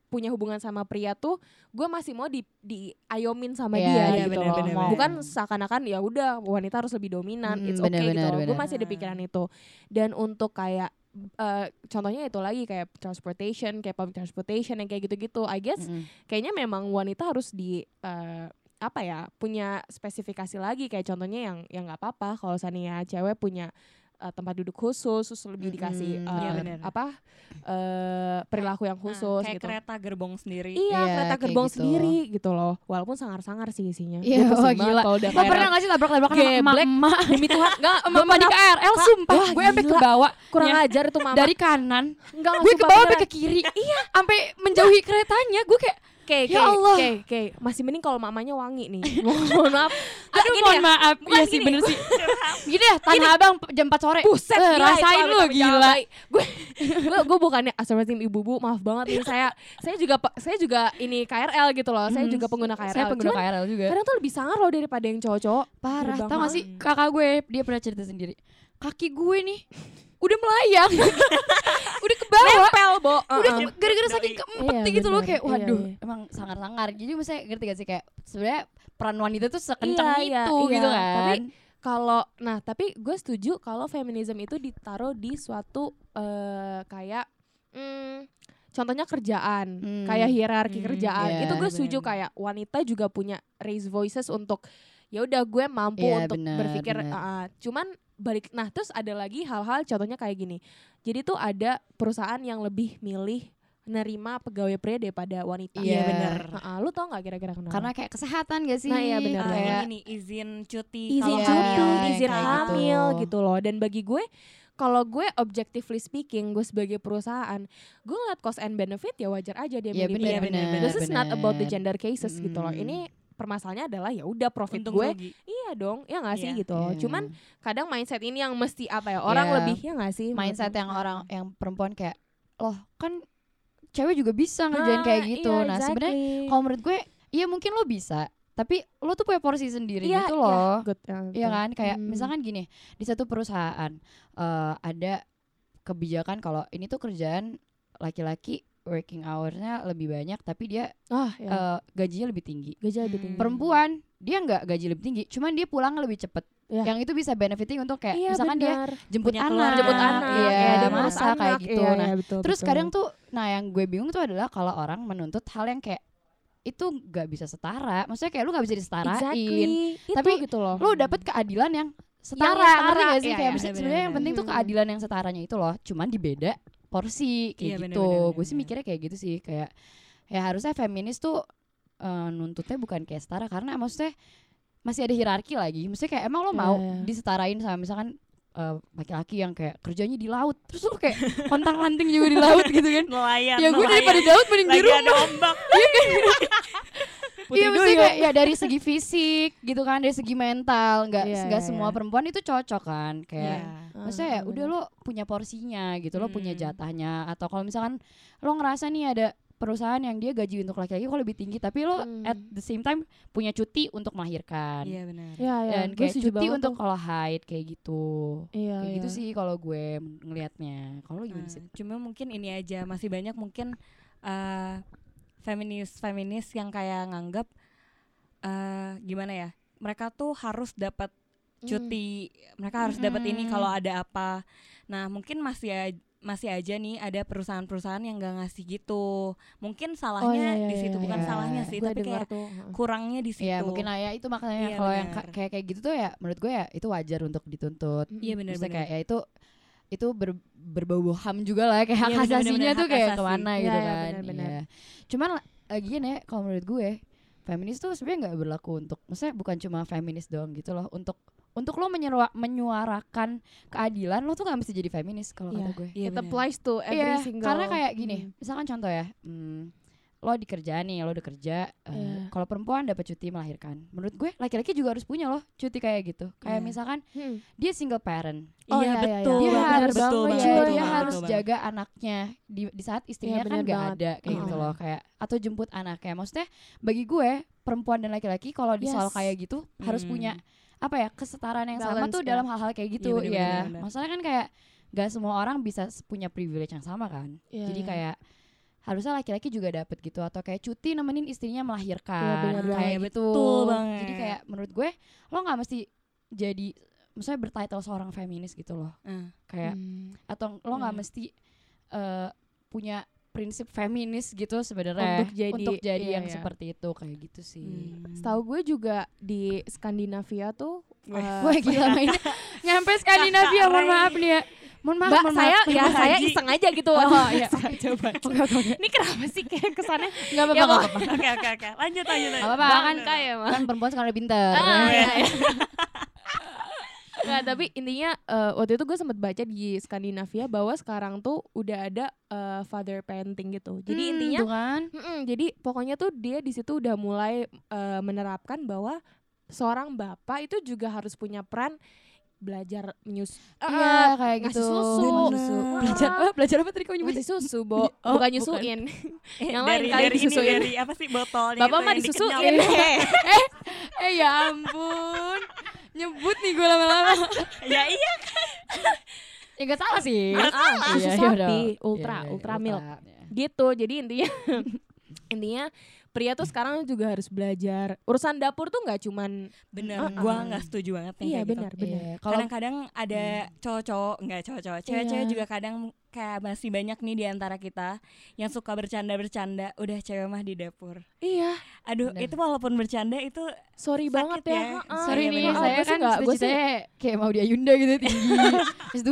[SPEAKER 1] punya hubungan sama pria tuh gue masih mau di diayomin sama
[SPEAKER 2] Iya,
[SPEAKER 1] dia
[SPEAKER 2] iya,
[SPEAKER 1] gitu
[SPEAKER 3] bener,
[SPEAKER 1] loh.
[SPEAKER 3] bener,
[SPEAKER 2] bener.
[SPEAKER 1] Bukan seakan-akan ya udah wanita harus lebih dominan.
[SPEAKER 2] Mm,
[SPEAKER 1] It's
[SPEAKER 2] bener,
[SPEAKER 1] okay gitu.
[SPEAKER 2] bener,
[SPEAKER 1] loh. Gue masih ada pikiran itu. Dan untuk kayak eh, contohnya itu lagi kayak transportation, kayak public transportation yang kayak gitu-gitu. I guess
[SPEAKER 2] Mm-mm.
[SPEAKER 1] kayaknya memang wanita harus di eh, apa ya punya spesifikasi lagi kayak contohnya yang yang nggak apa-apa kalau misalnya cewek punya eh, tempat duduk khusus terus lebih dikasih
[SPEAKER 3] Iya, bener.
[SPEAKER 1] apa eh, perilaku yang
[SPEAKER 3] Nah,
[SPEAKER 1] khusus
[SPEAKER 3] kayak
[SPEAKER 1] gitu.
[SPEAKER 3] kereta gerbong sendiri.
[SPEAKER 1] iya
[SPEAKER 2] Iya,
[SPEAKER 1] kereta gerbong
[SPEAKER 2] gitu.
[SPEAKER 1] sendiri gitu loh. Walaupun sangar-sangar sih isinya.
[SPEAKER 2] Iya,
[SPEAKER 1] Gue pusing
[SPEAKER 2] wah,
[SPEAKER 1] banget
[SPEAKER 2] gila.
[SPEAKER 1] kalau udah
[SPEAKER 2] pernah gak sih tabrak-tabrakan sama emak-emak
[SPEAKER 1] demi Tuhan enggak
[SPEAKER 2] Emak di KRL sumpah. Gue sampai ke bawah.
[SPEAKER 1] Kurang
[SPEAKER 2] Ya.
[SPEAKER 1] ajar itu mama.
[SPEAKER 2] Dari kanan.
[SPEAKER 1] Enggak
[SPEAKER 2] Gue ke bawah sampai ke kiri. Iya. Sampai menjauhi keretanya. Gue kayak
[SPEAKER 1] Oke,
[SPEAKER 2] Ya
[SPEAKER 1] oke,
[SPEAKER 2] Allah.
[SPEAKER 1] oke, oke. Masih mending kalau mamanya wangi nih. Mohon maaf.
[SPEAKER 2] Aduh
[SPEAKER 1] gini
[SPEAKER 2] mohon
[SPEAKER 1] ya,
[SPEAKER 2] maaf
[SPEAKER 1] bukan
[SPEAKER 2] Iya sih
[SPEAKER 1] gini.
[SPEAKER 2] bener sih Gini deh Tanah Abang jam 4 sore
[SPEAKER 1] Buset,
[SPEAKER 2] Eh,
[SPEAKER 1] gila,
[SPEAKER 2] Rasain lu gila.
[SPEAKER 1] Gue gue gue bukannya astagfirullahaladzim ibu-ibu, maaf banget nih saya saya juga saya juga ini KRL gitu loh. Saya
[SPEAKER 2] Hmm,
[SPEAKER 1] juga pengguna KRL.
[SPEAKER 2] Saya pengguna
[SPEAKER 1] Cuman
[SPEAKER 2] KRL juga
[SPEAKER 1] kadang tuh lebih sangar loh daripada yang cowok-cowok.
[SPEAKER 2] Parah Tau gak sih kakak gue Dia pernah cerita sendiri Kaki gue nih Udah melayang Udah ke bawah
[SPEAKER 1] Nempel, Bo.
[SPEAKER 2] Udah gara-gara saking keempet
[SPEAKER 1] Iya,
[SPEAKER 2] gitu loh. Kayak
[SPEAKER 1] Iya,
[SPEAKER 2] waduh
[SPEAKER 1] iya.
[SPEAKER 2] Emang sangar-sangar Jadi misalnya ngerti gak sih Kayak sebenarnya peran wanita tuh sekencang
[SPEAKER 1] Iya, iya,
[SPEAKER 2] itu
[SPEAKER 1] iya.
[SPEAKER 2] gitu kan
[SPEAKER 1] Tapi Kalau nah, tapi gue setuju kalau feminisme itu ditaruh di suatu eh, kayak hmm, contohnya kerjaan,
[SPEAKER 2] Hmm.
[SPEAKER 1] kayak hierarki
[SPEAKER 3] Hmm,
[SPEAKER 1] kerjaan.
[SPEAKER 2] iya,
[SPEAKER 1] itu gue setuju
[SPEAKER 3] bener-bener.
[SPEAKER 1] kayak wanita juga punya raise voices untuk ya udah gue mampu
[SPEAKER 2] Iya,
[SPEAKER 1] untuk
[SPEAKER 2] bener,
[SPEAKER 1] berpikir
[SPEAKER 2] bener.
[SPEAKER 1] ah. cuman balik nah terus ada lagi hal-hal contohnya kayak gini jadi tuh ada perusahaan yang lebih milih nerima pegawai pria daripada wanita
[SPEAKER 2] Iya,
[SPEAKER 3] bener.
[SPEAKER 1] Ah, ah. lu tau nggak kira-kira kenapa
[SPEAKER 2] Karena kayak kesehatan gak sih
[SPEAKER 1] Nah, iya, bener,
[SPEAKER 3] Ah,
[SPEAKER 1] bener.
[SPEAKER 2] Kayak
[SPEAKER 3] ini izin cuti
[SPEAKER 1] izin
[SPEAKER 3] kalau
[SPEAKER 2] Iya,
[SPEAKER 1] cuti,
[SPEAKER 3] hamil,
[SPEAKER 1] izin
[SPEAKER 2] kayak
[SPEAKER 1] hamil
[SPEAKER 2] gitu.
[SPEAKER 1] gitu. loh. Dan bagi gue kalau gue objectively speaking, gue sebagai perusahaan, gue ngeliat cost and benefit ya wajar aja dia
[SPEAKER 2] Iya
[SPEAKER 1] milih
[SPEAKER 2] bener,
[SPEAKER 1] pria.
[SPEAKER 2] bener,
[SPEAKER 1] This is not about the
[SPEAKER 2] bener.
[SPEAKER 1] gender cases gitu loh. Ini permasalahannya adalah ya udah profit
[SPEAKER 3] untung
[SPEAKER 1] gue
[SPEAKER 3] rugi.
[SPEAKER 1] iya dong ya nggak sih
[SPEAKER 3] Iya.
[SPEAKER 1] gitu loh.
[SPEAKER 2] Iya.
[SPEAKER 1] cuman kadang mindset ini yang mesti apa ya orang
[SPEAKER 2] Iya.
[SPEAKER 1] lebih ya nggak sih
[SPEAKER 2] mindset yang orang yang perempuan kayak loh kan cewek juga bisa ngerjain
[SPEAKER 1] Ah,
[SPEAKER 2] kayak gitu.
[SPEAKER 1] iya,
[SPEAKER 2] nah sebenarnya
[SPEAKER 1] exactly.
[SPEAKER 2] kalau menurut gue iya mungkin lo bisa tapi lo tuh punya porsi sendiri
[SPEAKER 1] Iya,
[SPEAKER 2] gitu
[SPEAKER 1] iya,
[SPEAKER 2] loh.
[SPEAKER 1] good,
[SPEAKER 2] Iya
[SPEAKER 1] betul.
[SPEAKER 2] kan kayak
[SPEAKER 1] Hmm.
[SPEAKER 2] misalkan gini di satu perusahaan eh, ada kebijakan kalau ini tuh kerjaan laki-laki working hours-nya lebih banyak tapi dia
[SPEAKER 1] ah ya.
[SPEAKER 2] eh, gajinya lebih tinggi.
[SPEAKER 1] gaji lebih tinggi
[SPEAKER 2] Perempuan dia nggak gaji lebih tinggi, cuman dia pulang lebih cepet.
[SPEAKER 1] Iya.
[SPEAKER 2] Yang itu bisa benefiting untuk kayak
[SPEAKER 1] iya,
[SPEAKER 2] misalkan dia
[SPEAKER 1] benar.
[SPEAKER 2] jemput
[SPEAKER 3] Punya
[SPEAKER 2] anak,
[SPEAKER 1] jemput anak
[SPEAKER 2] iya,
[SPEAKER 1] ya, dia ngurus
[SPEAKER 2] masa kayak
[SPEAKER 1] anak,
[SPEAKER 2] gitu.
[SPEAKER 1] iya,
[SPEAKER 2] nah,
[SPEAKER 1] iya, betul,
[SPEAKER 2] terus
[SPEAKER 1] betul.
[SPEAKER 2] kadang tuh, nah yang gue bingung tuh adalah kalau orang menuntut hal yang kayak itu nggak bisa setara, maksudnya kayak lu nggak bisa disetarain,
[SPEAKER 1] exactly.
[SPEAKER 2] Tapi
[SPEAKER 1] itu gitu loh
[SPEAKER 2] lu dapet keadilan yang setara,
[SPEAKER 1] Yang setara,
[SPEAKER 2] ngerti gak sih?
[SPEAKER 1] iya,
[SPEAKER 2] kayak
[SPEAKER 1] iya,
[SPEAKER 3] bener,
[SPEAKER 2] sebenarnya yang
[SPEAKER 3] bener.
[SPEAKER 2] penting tuh
[SPEAKER 1] Hmm.
[SPEAKER 2] keadilan yang setaranya itu loh, cuman di beda porsi kayak
[SPEAKER 3] Iya,
[SPEAKER 2] gitu.
[SPEAKER 3] bener, bener,
[SPEAKER 2] gue sih mikirnya kayak gitu sih, kayak ya harusnya feminis tuh eh, nuntutnya bukan kayak setara karena maksudnya masih ada hierarki lagi. Maksudnya kayak emang lo mau
[SPEAKER 1] iya.
[SPEAKER 2] disetarain sama misalkan eh, laki-laki yang kayak kerjanya di laut, terus lo kayak kontang lanting juga di laut gitu kan?
[SPEAKER 3] nelayan
[SPEAKER 2] ya gue daripada di laut mending di rumah.
[SPEAKER 3] ada ombak
[SPEAKER 2] Iya mesti kayak ya dari segi fisik gitu kan, dari segi mental, nggak
[SPEAKER 1] Iya,
[SPEAKER 2] nggak
[SPEAKER 1] iya,
[SPEAKER 2] semua
[SPEAKER 1] iya.
[SPEAKER 2] perempuan itu cocok kan, kayak
[SPEAKER 3] Iya.
[SPEAKER 2] maksudnya ya udah lo punya porsinya gitu, lo punya
[SPEAKER 3] Hmm.
[SPEAKER 2] jatahnya atau kalau misalkan lo ngerasa nih ada perusahaan yang dia gaji untuk laki-laki kok lebih tinggi, tapi lo
[SPEAKER 1] Hmm.
[SPEAKER 2] at the same time punya cuti untuk melahirkan
[SPEAKER 3] iya benar
[SPEAKER 1] ya, ya.
[SPEAKER 2] dan kayak cuti untuk kalau haid kayak gitu,
[SPEAKER 1] iya,
[SPEAKER 2] kayak
[SPEAKER 1] iya.
[SPEAKER 2] gitu sih kalau gue ngelihatnya. Kalau gimana
[SPEAKER 3] Hmm,
[SPEAKER 2] sih?
[SPEAKER 3] cuma mungkin ini aja masih banyak mungkin eh, feminis feminis yang kayak nganggap eh, gimana ya mereka tuh harus dapat
[SPEAKER 1] Hmm.
[SPEAKER 3] cuti mereka harus dapat ini kalau ada apa nah mungkin masih ya masih aja nih ada perusahaan-perusahaan yang gak ngasih gitu. Mungkin salahnya
[SPEAKER 1] iya,
[SPEAKER 3] di
[SPEAKER 1] iya,
[SPEAKER 3] situ
[SPEAKER 1] iya,
[SPEAKER 3] bukan
[SPEAKER 2] iya.
[SPEAKER 3] salahnya sih,
[SPEAKER 1] Gue
[SPEAKER 3] tapi kayak
[SPEAKER 1] tuh.
[SPEAKER 3] kurangnya di situ.
[SPEAKER 2] Iya mungkin ya itu makanya
[SPEAKER 3] Iya,
[SPEAKER 2] kalau yang
[SPEAKER 3] benar.
[SPEAKER 2] ka- kayak kayak gitu tuh ya menurut gue ya itu wajar untuk dituntut.
[SPEAKER 3] Iya benar-benar.
[SPEAKER 2] kayak ya itu itu ber, berbau ham juga lah kayak hak
[SPEAKER 3] Iya, bener,
[SPEAKER 2] asasinya
[SPEAKER 3] bener,
[SPEAKER 2] tuh
[SPEAKER 3] hak
[SPEAKER 2] kayak
[SPEAKER 3] asasi.
[SPEAKER 2] ke mana
[SPEAKER 1] Iya,
[SPEAKER 2] gitu
[SPEAKER 1] iya,
[SPEAKER 2] kan.
[SPEAKER 1] benar-benar.
[SPEAKER 2] Iya. Cuman lagian ya kalau menurut gue feminis tuh sebenarnya nggak berlaku untuk maksudnya bukan cuma feminis doang gitu loh untuk untuk lo menyerua, menyuarakan keadilan lo tuh gak mesti jadi feminis kalau
[SPEAKER 1] Iya.
[SPEAKER 2] kata gue.
[SPEAKER 3] Iya,
[SPEAKER 1] It applies to every
[SPEAKER 2] Iya,
[SPEAKER 1] single.
[SPEAKER 2] karena kayak gini,
[SPEAKER 1] Mm.
[SPEAKER 2] misalkan contoh ya, hmm, lo di kerjaan nih, lo udah kerja, eh,
[SPEAKER 1] Iya.
[SPEAKER 2] kalau perempuan dapat cuti melahirkan, menurut gue laki-laki juga harus punya loh cuti kayak gitu. Kayak
[SPEAKER 3] Iya.
[SPEAKER 2] misalkan
[SPEAKER 1] Hmm.
[SPEAKER 2] dia single parent,
[SPEAKER 1] Oh,
[SPEAKER 3] iya,
[SPEAKER 1] iya, iya,
[SPEAKER 3] betul.
[SPEAKER 1] iya.
[SPEAKER 2] dia
[SPEAKER 1] bener
[SPEAKER 2] harus
[SPEAKER 3] betul
[SPEAKER 2] iya,
[SPEAKER 3] banget,
[SPEAKER 2] dia
[SPEAKER 3] betul
[SPEAKER 2] harus
[SPEAKER 3] betul
[SPEAKER 2] jaga anaknya di di saat istrinya
[SPEAKER 1] Iya,
[SPEAKER 2] kan
[SPEAKER 1] bener
[SPEAKER 2] nggak
[SPEAKER 1] banget.
[SPEAKER 2] ada kayak gitu
[SPEAKER 3] Heeh.
[SPEAKER 2] loh, kayak atau jemput anaknya. Maksudnya bagi gue perempuan dan laki-laki kalau di soal kayak gitu harus
[SPEAKER 3] Hmm.
[SPEAKER 2] punya apa ya kesetaraan yang sama
[SPEAKER 1] Balance
[SPEAKER 2] tuh
[SPEAKER 1] ya.
[SPEAKER 2] dalam hal-hal kayak gitu
[SPEAKER 3] Iya, bener,
[SPEAKER 2] ya.
[SPEAKER 3] bener, bener.
[SPEAKER 2] Maksudnya kan kayak gak semua orang bisa punya privilege yang sama kan.
[SPEAKER 1] Iya,
[SPEAKER 2] Jadi
[SPEAKER 1] iya.
[SPEAKER 2] kayak harusnya laki-laki juga dapet gitu atau kayak cuti nemenin istrinya melahirkan
[SPEAKER 1] bener
[SPEAKER 2] kayak
[SPEAKER 3] banget.
[SPEAKER 2] gitu.
[SPEAKER 3] Betul banget.
[SPEAKER 2] Jadi kayak menurut gue lo nggak mesti jadi misalnya bertitle seorang feminis gitu loh.
[SPEAKER 3] Eh.
[SPEAKER 2] Kayak
[SPEAKER 1] Hmm.
[SPEAKER 2] atau lo nggak
[SPEAKER 3] Hmm.
[SPEAKER 2] mesti eh, punya prinsip feminis gitu sebenarnya
[SPEAKER 1] Untuk jadi-
[SPEAKER 2] untuk jadi
[SPEAKER 1] iya,
[SPEAKER 2] yang
[SPEAKER 1] iya.
[SPEAKER 2] seperti itu kayak gitu sih.
[SPEAKER 3] Hmm.
[SPEAKER 1] Setahu gue juga di Skandinavia tuh
[SPEAKER 3] Wah.
[SPEAKER 2] Wah gila mainnya nyampe Skandinavia mohon maaf nih ya. Mohon maaf,
[SPEAKER 1] Mbak,
[SPEAKER 2] mohon
[SPEAKER 1] saya
[SPEAKER 2] maaf.
[SPEAKER 1] ya saya
[SPEAKER 3] Haji.
[SPEAKER 1] iseng aja gitu.
[SPEAKER 2] Oh iya.
[SPEAKER 3] Coba.
[SPEAKER 2] Oke oke oke.
[SPEAKER 1] Ini kenapa sih kayak kesannya
[SPEAKER 2] Enggak apa-apa
[SPEAKER 1] Ya,
[SPEAKER 2] enggak apa-apa.
[SPEAKER 3] Oke oke oke. Lanjut lanjut. lanjut.
[SPEAKER 2] apa-apa, kan
[SPEAKER 1] bangka ya?
[SPEAKER 2] Kan perempuan sekarang udah pinter.
[SPEAKER 1] Ah, iya, iya. Nggak, tapi intinya eh, waktu itu gue sempet baca di Skandinavia bahwa sekarang tuh udah ada eh, father parenting gitu. Jadi
[SPEAKER 2] Hmm,
[SPEAKER 1] intinya
[SPEAKER 2] kan.
[SPEAKER 1] Mm-mm, jadi pokoknya tuh dia di situ udah mulai eh, menerapkan bahwa seorang bapak itu juga harus punya peran belajar menyus
[SPEAKER 2] Iya kayak
[SPEAKER 1] ngasih
[SPEAKER 2] gitu.
[SPEAKER 1] susu. Bener.
[SPEAKER 2] Belajar apa? Belajar apa tadi kamu nyebut?
[SPEAKER 1] ngasih susu, Bo.
[SPEAKER 3] Oh,
[SPEAKER 1] bukan
[SPEAKER 3] bukan.
[SPEAKER 1] nyusuin.
[SPEAKER 3] Eh,
[SPEAKER 1] Yang lain kali
[SPEAKER 3] dari ini dari apa sih botolnya
[SPEAKER 1] Bapak mah disusuin.
[SPEAKER 3] dikenyal.
[SPEAKER 2] eh ya ampun. Nyebut nih gue lama-lama.
[SPEAKER 3] ya iya
[SPEAKER 2] ya gak salah sih.
[SPEAKER 1] Nggak salah. Susu
[SPEAKER 2] Iya, iya
[SPEAKER 1] sapi, ultra,
[SPEAKER 2] Iya, iya,
[SPEAKER 1] ultra milk.
[SPEAKER 2] Iya.
[SPEAKER 1] gitu. Jadi intinya intinya pria tuh sekarang juga harus belajar. Urusan dapur tuh nggak cuman
[SPEAKER 3] bener
[SPEAKER 1] Uh-uh.
[SPEAKER 3] gua nggak setuju banget nih
[SPEAKER 1] iya
[SPEAKER 3] kayak gitu.
[SPEAKER 1] benar benar.
[SPEAKER 2] Iya,
[SPEAKER 3] kadang-kadang ada cowok-cowok nggak cowok-cowok cewek-cewek
[SPEAKER 1] Iya.
[SPEAKER 3] juga kadang kayak masih banyak nih di antara kita yang suka bercanda-bercanda udah cewek mah di dapur
[SPEAKER 1] Iya,
[SPEAKER 3] aduh
[SPEAKER 2] Bener.
[SPEAKER 3] itu walaupun bercanda itu
[SPEAKER 1] sorry
[SPEAKER 3] Sakit
[SPEAKER 1] banget ya.
[SPEAKER 3] ya.
[SPEAKER 1] heeh.
[SPEAKER 2] Sorry
[SPEAKER 3] Iya,
[SPEAKER 2] nih,
[SPEAKER 3] bener.
[SPEAKER 1] Oh,
[SPEAKER 2] saya kan
[SPEAKER 1] gua sih-
[SPEAKER 2] kayak mau di Ayunda gitu tinggi. S2.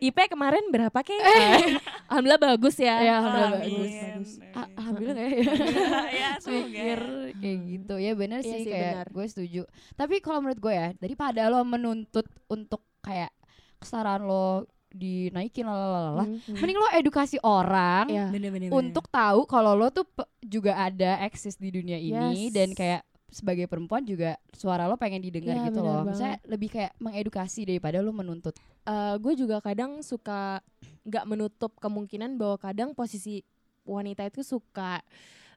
[SPEAKER 1] IP kemarin berapa kek? Alhamdulillah bagus ya.
[SPEAKER 2] Ya, alhamdulillah
[SPEAKER 3] Amin.
[SPEAKER 2] bagus.
[SPEAKER 1] bagus.
[SPEAKER 2] A- Alhamdulillah kayak ya.
[SPEAKER 3] ya semoga
[SPEAKER 2] Mikir kayak gitu. Ya benar
[SPEAKER 1] Iya
[SPEAKER 2] sih
[SPEAKER 1] sih,
[SPEAKER 2] kayak
[SPEAKER 1] benar.
[SPEAKER 2] gue setuju. Tapi kalau menurut gue ya, daripada lo menuntut untuk kayak kesetaraan lo dinaikin lalala,
[SPEAKER 1] Hmm, hmm.
[SPEAKER 2] mending lo edukasi orang
[SPEAKER 1] Iya.
[SPEAKER 3] bener-bener
[SPEAKER 2] untuk tahu kalau lo tuh pe- juga ada eksis di dunia ini
[SPEAKER 1] Yes.
[SPEAKER 2] dan kayak sebagai perempuan juga suara lo pengen didengar
[SPEAKER 1] Iya,
[SPEAKER 2] gitu loh.
[SPEAKER 1] banget.
[SPEAKER 2] Misalnya lebih kayak mengedukasi daripada lo menuntut.
[SPEAKER 1] Eh, gue juga kadang suka nggak menutup kemungkinan bahwa kadang posisi wanita itu suka.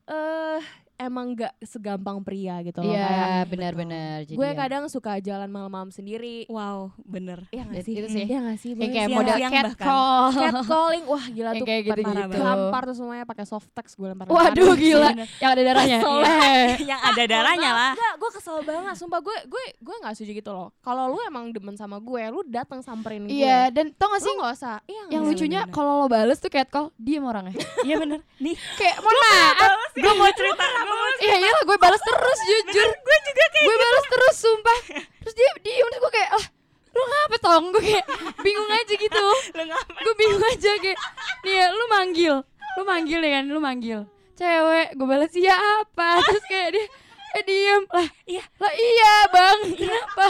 [SPEAKER 1] Eh emang nggak segampang pria gitu loh. Kayak
[SPEAKER 2] Iya, benar-benar.
[SPEAKER 1] gue
[SPEAKER 2] jadinya.
[SPEAKER 1] kadang suka jalan malam-malam sendiri.
[SPEAKER 3] wow bener
[SPEAKER 1] Iya nggak
[SPEAKER 2] Itu-
[SPEAKER 1] sih?
[SPEAKER 2] itu sih.
[SPEAKER 1] Iya nggak sih?
[SPEAKER 2] kayak model catcall.
[SPEAKER 1] catcalling wah gila tuh
[SPEAKER 2] kayak
[SPEAKER 1] parah
[SPEAKER 2] gitu-gitu.
[SPEAKER 1] banget. gampar tuh semuanya pakai soft text gue lempar
[SPEAKER 2] Waduh gila, yang ada darahnya. Eh,
[SPEAKER 3] yang ada darahnya lah
[SPEAKER 1] Enggak, gue kesel banget. Sumpah gue gue gue nggak setuju gitu loh. Kalau lu emang demen sama gue, lu datang samperin gue.
[SPEAKER 2] Iya, dan tau gak
[SPEAKER 1] Lu
[SPEAKER 2] sih
[SPEAKER 1] nggak usah. Iya
[SPEAKER 2] yang lucunya kalau lo bales tuh catcall, diem orangnya.
[SPEAKER 3] iya bener nih
[SPEAKER 2] kayak mohon maaf.
[SPEAKER 3] gue mau cerita mau
[SPEAKER 2] Iya iyalah gue balas terus jujur.
[SPEAKER 3] gue juga kayak
[SPEAKER 2] gue balas terus sumpah. Terus dia diem terus gue kayak, "Lah, lu ngapa tong?" Gue kayak bingung aja gitu.
[SPEAKER 3] lu ngapa
[SPEAKER 2] gue bingung aja kayak nih ya lu manggil lu manggil ya kan lu manggil cewek gue balas iya apa terus kayak dia eh diem lah
[SPEAKER 3] Iya.
[SPEAKER 2] lah iya bang kenapa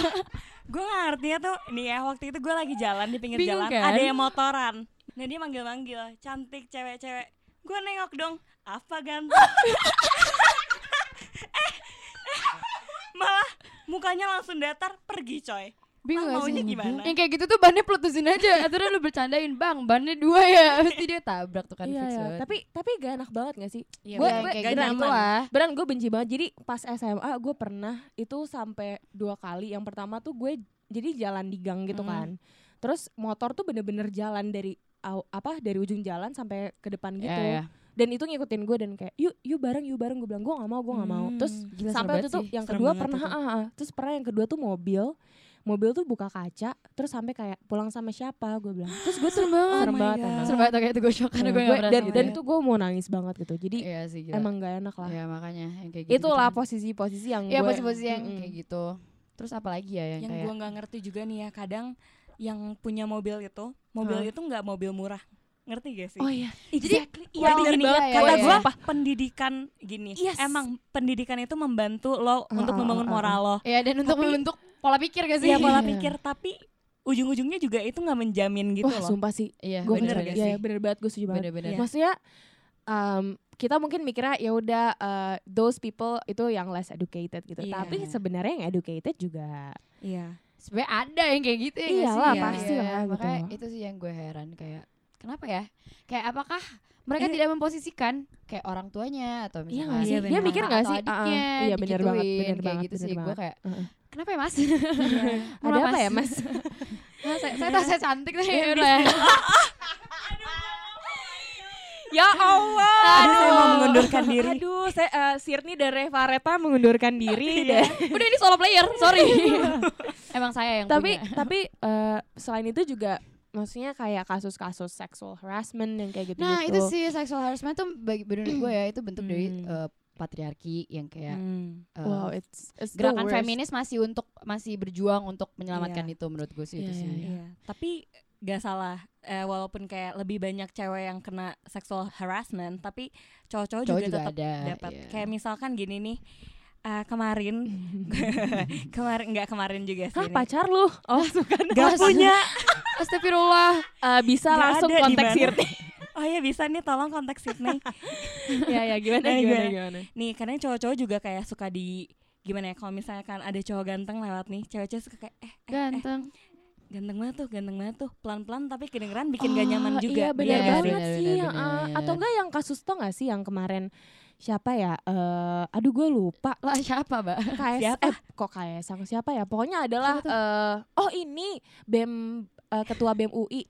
[SPEAKER 3] gue gak ngertinya tuh nih ya waktu itu gue lagi jalan di pinggir
[SPEAKER 2] Bingung
[SPEAKER 3] jalan
[SPEAKER 2] kan?
[SPEAKER 3] ada yang motoran nah dia manggil-manggil cantik cewek-cewek gue nengok dong apa ganteng eh, eh, malah mukanya langsung datar pergi coy
[SPEAKER 2] bingung
[SPEAKER 3] Ah,
[SPEAKER 2] gak sih
[SPEAKER 3] maunya gimana?
[SPEAKER 2] yang kayak gitu tuh bannya plutusin aja atau lu bercandain bang bannya dua ya pasti dia tabrak tuh kan
[SPEAKER 1] Iya,
[SPEAKER 2] fix
[SPEAKER 1] iya. Tapi tapi gak enak banget gak sih?
[SPEAKER 3] Iya,
[SPEAKER 1] gue
[SPEAKER 2] Ya,
[SPEAKER 1] gue
[SPEAKER 2] kayak
[SPEAKER 3] gak
[SPEAKER 2] gitu lah
[SPEAKER 1] Beneran gue benci banget. Jadi pas SMA gue pernah itu sampai dua kali. Yang pertama tuh gue jadi jalan di gang gitu
[SPEAKER 2] Mm.
[SPEAKER 1] kan. Terus motor tuh bener-bener jalan dari apa dari ujung jalan sampai ke depan gitu.
[SPEAKER 2] Iya, iya.
[SPEAKER 1] Dan itu ngikutin gue dan kayak yuk yuk bareng yuk bareng gue bilang gue gak mau gue gak mau.
[SPEAKER 3] Hmm.
[SPEAKER 1] Terus
[SPEAKER 2] Gila,
[SPEAKER 1] sampai waktu itu
[SPEAKER 2] sih.
[SPEAKER 1] yang kedua pernah ah, ah. terus pernah yang kedua tuh mobil mobil tuh buka kaca terus sampai kayak pulang sama siapa gue bilang terus gue tuh
[SPEAKER 2] Serem banget.
[SPEAKER 1] serem
[SPEAKER 3] Oh
[SPEAKER 1] banget.
[SPEAKER 2] Serem banget kayak itu gue shock karena
[SPEAKER 1] Nah,
[SPEAKER 2] gue
[SPEAKER 1] dan, dan itu gue mau nangis banget gitu jadi
[SPEAKER 2] Iya sih gila.
[SPEAKER 1] emang gak enak lah
[SPEAKER 2] Iya makanya yang kayak gitu.
[SPEAKER 1] itulah posisi-posisi yang
[SPEAKER 2] Iya
[SPEAKER 1] gue
[SPEAKER 2] posisi-posisi yang
[SPEAKER 1] Mm-mm.
[SPEAKER 2] kayak gitu. Terus apa lagi ya yang,
[SPEAKER 3] yang
[SPEAKER 2] kayak
[SPEAKER 3] gue nggak ngerti juga nih ya kadang yang punya mobil itu mobil
[SPEAKER 1] Hah?
[SPEAKER 3] itu nggak mobil murah ngerti gak sih
[SPEAKER 1] oh iya
[SPEAKER 3] Exactly.
[SPEAKER 2] Jadi-
[SPEAKER 3] Iya,
[SPEAKER 2] Wah, bener
[SPEAKER 3] gini,
[SPEAKER 2] banget, ya,
[SPEAKER 3] kata
[SPEAKER 2] ya,
[SPEAKER 3] gue
[SPEAKER 1] ya.
[SPEAKER 3] pendidikan gini.
[SPEAKER 1] Yes.
[SPEAKER 3] Emang pendidikan itu membantu lo untuk
[SPEAKER 1] uh,
[SPEAKER 3] membangun
[SPEAKER 1] uh, uh.
[SPEAKER 3] moral lo.
[SPEAKER 2] Iya dan untuk
[SPEAKER 3] Tapi-
[SPEAKER 2] membentuk pola pikir gak sih?
[SPEAKER 3] Iya pola
[SPEAKER 1] Iya.
[SPEAKER 3] pikir, tapi ujung-ujungnya juga itu nggak menjamin gitu
[SPEAKER 1] wah
[SPEAKER 3] loh.
[SPEAKER 1] sumpah sih
[SPEAKER 2] Iya
[SPEAKER 1] gue
[SPEAKER 3] bener
[SPEAKER 1] bener,
[SPEAKER 3] gak
[SPEAKER 1] ya,
[SPEAKER 3] sih?
[SPEAKER 1] bener banget gue setuju banget
[SPEAKER 2] Bener-bener.
[SPEAKER 3] Iya.
[SPEAKER 1] maksudnya um, kita mungkin mikirnya ya udah uh, those people itu yang less educated gitu
[SPEAKER 3] Iya.
[SPEAKER 1] tapi sebenarnya yang educated juga
[SPEAKER 3] Iya.
[SPEAKER 2] Sebenarnya ada yang kayak gitu ya
[SPEAKER 1] Iyalah,
[SPEAKER 2] sih?
[SPEAKER 3] pasti
[SPEAKER 2] Iya,
[SPEAKER 1] lah, gitu.
[SPEAKER 2] Makanya itu sih yang gue heran kayak kenapa ya? Kayak apakah mereka
[SPEAKER 3] Ini-
[SPEAKER 2] tidak memposisikan kayak orang tuanya atau
[SPEAKER 1] Iya
[SPEAKER 2] misalnya
[SPEAKER 1] nggak
[SPEAKER 3] sih? Dia
[SPEAKER 1] mikir nggak sih? Ah, ah.
[SPEAKER 2] adiknya
[SPEAKER 1] Iya, bener banget,
[SPEAKER 2] kayak
[SPEAKER 1] banget,
[SPEAKER 2] gitu
[SPEAKER 1] bener
[SPEAKER 2] sih gue kayak
[SPEAKER 1] Heeh.
[SPEAKER 2] kenapa ya mas?
[SPEAKER 1] ada apa ya mas
[SPEAKER 2] Mas, saya, saya tahu saya cantik nih udah ya.
[SPEAKER 1] ya Allah
[SPEAKER 3] Aduh, saya mau mengundurkan diri.
[SPEAKER 1] aduh saya uh, Sirni dan Reva Reta mengundurkan diri deh
[SPEAKER 2] Udah ini solo player, sorry. Emang saya yang
[SPEAKER 1] tapi
[SPEAKER 2] punya.
[SPEAKER 1] tapi uh, selain itu juga maksudnya kayak kasus-kasus sexual harassment yang kayak gitu
[SPEAKER 2] Nah itu sih sexual harassment tuh bagi menurut gue ya itu bentuk dari eh, patriarki yang kayak
[SPEAKER 3] Hmm.
[SPEAKER 2] eh,
[SPEAKER 1] wow it's, it's
[SPEAKER 2] gerakan feminis masih untuk masih berjuang untuk menyelamatkan
[SPEAKER 3] Iya.
[SPEAKER 2] itu menurut gue sih
[SPEAKER 1] Iya,
[SPEAKER 2] itu sih.
[SPEAKER 1] iya, iya.
[SPEAKER 3] Iya. Tapi gak salah. Eh, walaupun kayak lebih banyak cewek yang kena sexual harassment, tapi cowok-cowok
[SPEAKER 2] Cowok
[SPEAKER 3] juga,
[SPEAKER 2] juga
[SPEAKER 3] tetap dapat.
[SPEAKER 2] iya.
[SPEAKER 3] Kayak misalkan gini nih. Eh, kemarin kemarin nggak kemarin juga sih
[SPEAKER 1] Hah
[SPEAKER 3] ini.
[SPEAKER 1] pacar lu? Oh bukan
[SPEAKER 3] Gak punya
[SPEAKER 2] Astagfirullah.
[SPEAKER 1] Eh, Bisa
[SPEAKER 3] Nggak
[SPEAKER 1] langsung kontak. Sirni
[SPEAKER 3] Oh ya bisa nih tolong kontak Sydney
[SPEAKER 1] Ya ya gimana
[SPEAKER 3] Nah,
[SPEAKER 1] gimana
[SPEAKER 3] gimana?
[SPEAKER 1] gimana
[SPEAKER 3] Nih karena cowok-cowok juga kayak suka di Gimana ya kalau misalkan ada cowok ganteng lewat nih Cewek-cewek suka kayak eh, eh, eh
[SPEAKER 2] Ganteng.
[SPEAKER 3] ganteng banget tuh ganteng banget tuh Pelan-pelan tapi kedengeran bikin gak nyaman
[SPEAKER 1] Oh,
[SPEAKER 3] juga
[SPEAKER 1] Iya benar
[SPEAKER 2] Iya,
[SPEAKER 1] banget
[SPEAKER 2] benar,
[SPEAKER 1] sih.
[SPEAKER 2] benar,
[SPEAKER 1] ya, ah.
[SPEAKER 2] benar.
[SPEAKER 1] Atau enggak yang kasus tau gak sih yang kemarin siapa ya? Eh, aduh gue lupa.
[SPEAKER 2] Lah siapa, Mbak?
[SPEAKER 1] KS,
[SPEAKER 3] Siapa?
[SPEAKER 1] eh, kok KS siapa ya? Pokoknya adalah eh, oh ini BEM eh, ketua BEM UI.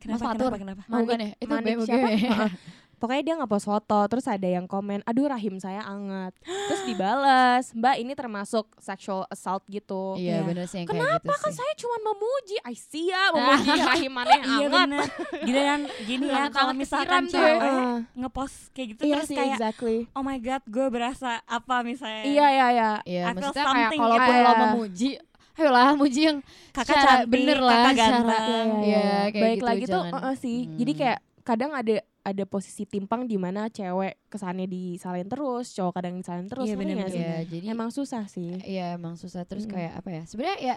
[SPEAKER 3] Kenapa,
[SPEAKER 2] Fatur.
[SPEAKER 3] kenapa, kenapa?
[SPEAKER 2] Oh, bukan ya? Itu
[SPEAKER 1] Manik
[SPEAKER 2] BMUG.
[SPEAKER 1] siapa? Pokoknya dia ngepost foto, terus ada yang komen, aduh rahim saya anget. Terus dibales, mbak ini termasuk sexual assault gitu.
[SPEAKER 2] Iya
[SPEAKER 3] Iya.
[SPEAKER 2] bener sih yang kayak gitu
[SPEAKER 1] Kan
[SPEAKER 2] sih.
[SPEAKER 1] saya cuma memuji, Aisyah memuji rahim mana yang
[SPEAKER 3] Iya
[SPEAKER 1] anget.
[SPEAKER 3] Gini kan Gini ya
[SPEAKER 2] Anget
[SPEAKER 3] Kalau misalkan
[SPEAKER 2] ya.
[SPEAKER 3] cewek
[SPEAKER 1] Heeh.
[SPEAKER 3] Ngepost kayak gitu
[SPEAKER 1] Iya
[SPEAKER 3] Terus
[SPEAKER 1] sih,
[SPEAKER 3] kayak
[SPEAKER 1] exactly.
[SPEAKER 3] Oh my god gue berasa Apa misalnya
[SPEAKER 1] Iya, iya, iya.
[SPEAKER 2] Iya,
[SPEAKER 3] I
[SPEAKER 2] maksudnya kayak kalaupun
[SPEAKER 1] gitu.
[SPEAKER 2] lo
[SPEAKER 1] Iya.
[SPEAKER 2] memuji, ayolah muji yang
[SPEAKER 3] Kakak cantik
[SPEAKER 2] bener lah,
[SPEAKER 3] Kakak ganteng
[SPEAKER 2] Iya, kayak
[SPEAKER 1] Baik
[SPEAKER 2] gitu,
[SPEAKER 1] lagi tuh,
[SPEAKER 2] jangan-
[SPEAKER 1] uh-uh sih. Jadi
[SPEAKER 2] Hmm.
[SPEAKER 1] kayak kadang ada ada posisi timpang di mana cewek kesannya disalin terus, cowok kadang disalin terus.
[SPEAKER 3] Iya,
[SPEAKER 1] sih?
[SPEAKER 2] Iya, jadi
[SPEAKER 1] Emang susah sih.
[SPEAKER 2] Iya emang susah terus
[SPEAKER 1] Mm.
[SPEAKER 2] kayak apa ya sebenarnya ya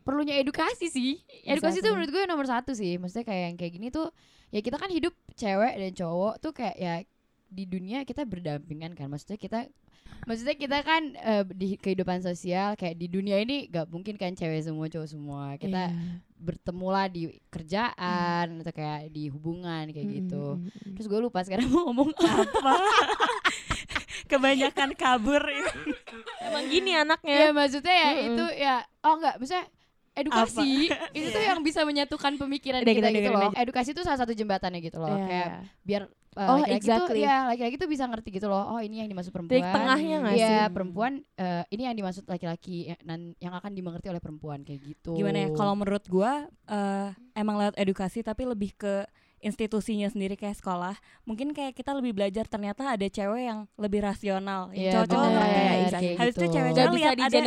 [SPEAKER 2] perlunya edukasi sih edukasi tuh menurut gue nomor satu sih maksudnya kayak yang kayak gini tuh ya kita kan hidup cewek dan cowok tuh kayak ya di dunia kita berdampingan kan maksudnya kita maksudnya kita kan eh, di kehidupan sosial kayak di dunia ini gak mungkin kan cewek semua cowok semua kita
[SPEAKER 1] Iya.
[SPEAKER 2] Bertemu lah di kerjaan atau kayak di hubungan kayak
[SPEAKER 1] Mm,
[SPEAKER 2] gitu.
[SPEAKER 1] mm, mm, mm.
[SPEAKER 2] terus gue lupa sekarang mau ngomong
[SPEAKER 3] Apa. Kebanyakan kabur.
[SPEAKER 1] Emang gini anaknya.
[SPEAKER 2] ya maksudnya ya
[SPEAKER 1] Mm-mm.
[SPEAKER 2] itu ya oh enggak maksudnya edukasi itu tuh yang bisa menyatukan pemikiran
[SPEAKER 1] Udah,
[SPEAKER 2] kita,
[SPEAKER 1] kita
[SPEAKER 2] gitu loh. edukasi itu salah satu jembatannya gitu loh.
[SPEAKER 1] Iya,
[SPEAKER 2] kayak
[SPEAKER 1] iya.
[SPEAKER 2] biar uh,
[SPEAKER 1] Oh,
[SPEAKER 2] laki-laki tuh
[SPEAKER 1] exactly.
[SPEAKER 2] ya laki-laki tuh bisa ngerti gitu loh oh ini yang dimaksud perempuan
[SPEAKER 1] Titik tengahnya nggak
[SPEAKER 2] Iya,
[SPEAKER 1] sih?
[SPEAKER 2] perempuan eh, ini yang dimaksud laki-laki ya, nan- yang akan dimengerti oleh perempuan kayak gitu
[SPEAKER 3] Gimana ya Kalau menurut gua eh, Emang lewat edukasi Tapi lebih ke institusinya sendiri kayak sekolah mungkin kayak kita lebih belajar ternyata ada cewek yang lebih rasional yang
[SPEAKER 2] Iya,
[SPEAKER 3] cowok-cowok
[SPEAKER 2] bener,
[SPEAKER 3] ngerti
[SPEAKER 1] iya, iya.
[SPEAKER 3] Habis itu
[SPEAKER 2] gitu.
[SPEAKER 3] cewek-cewek lihat ada-.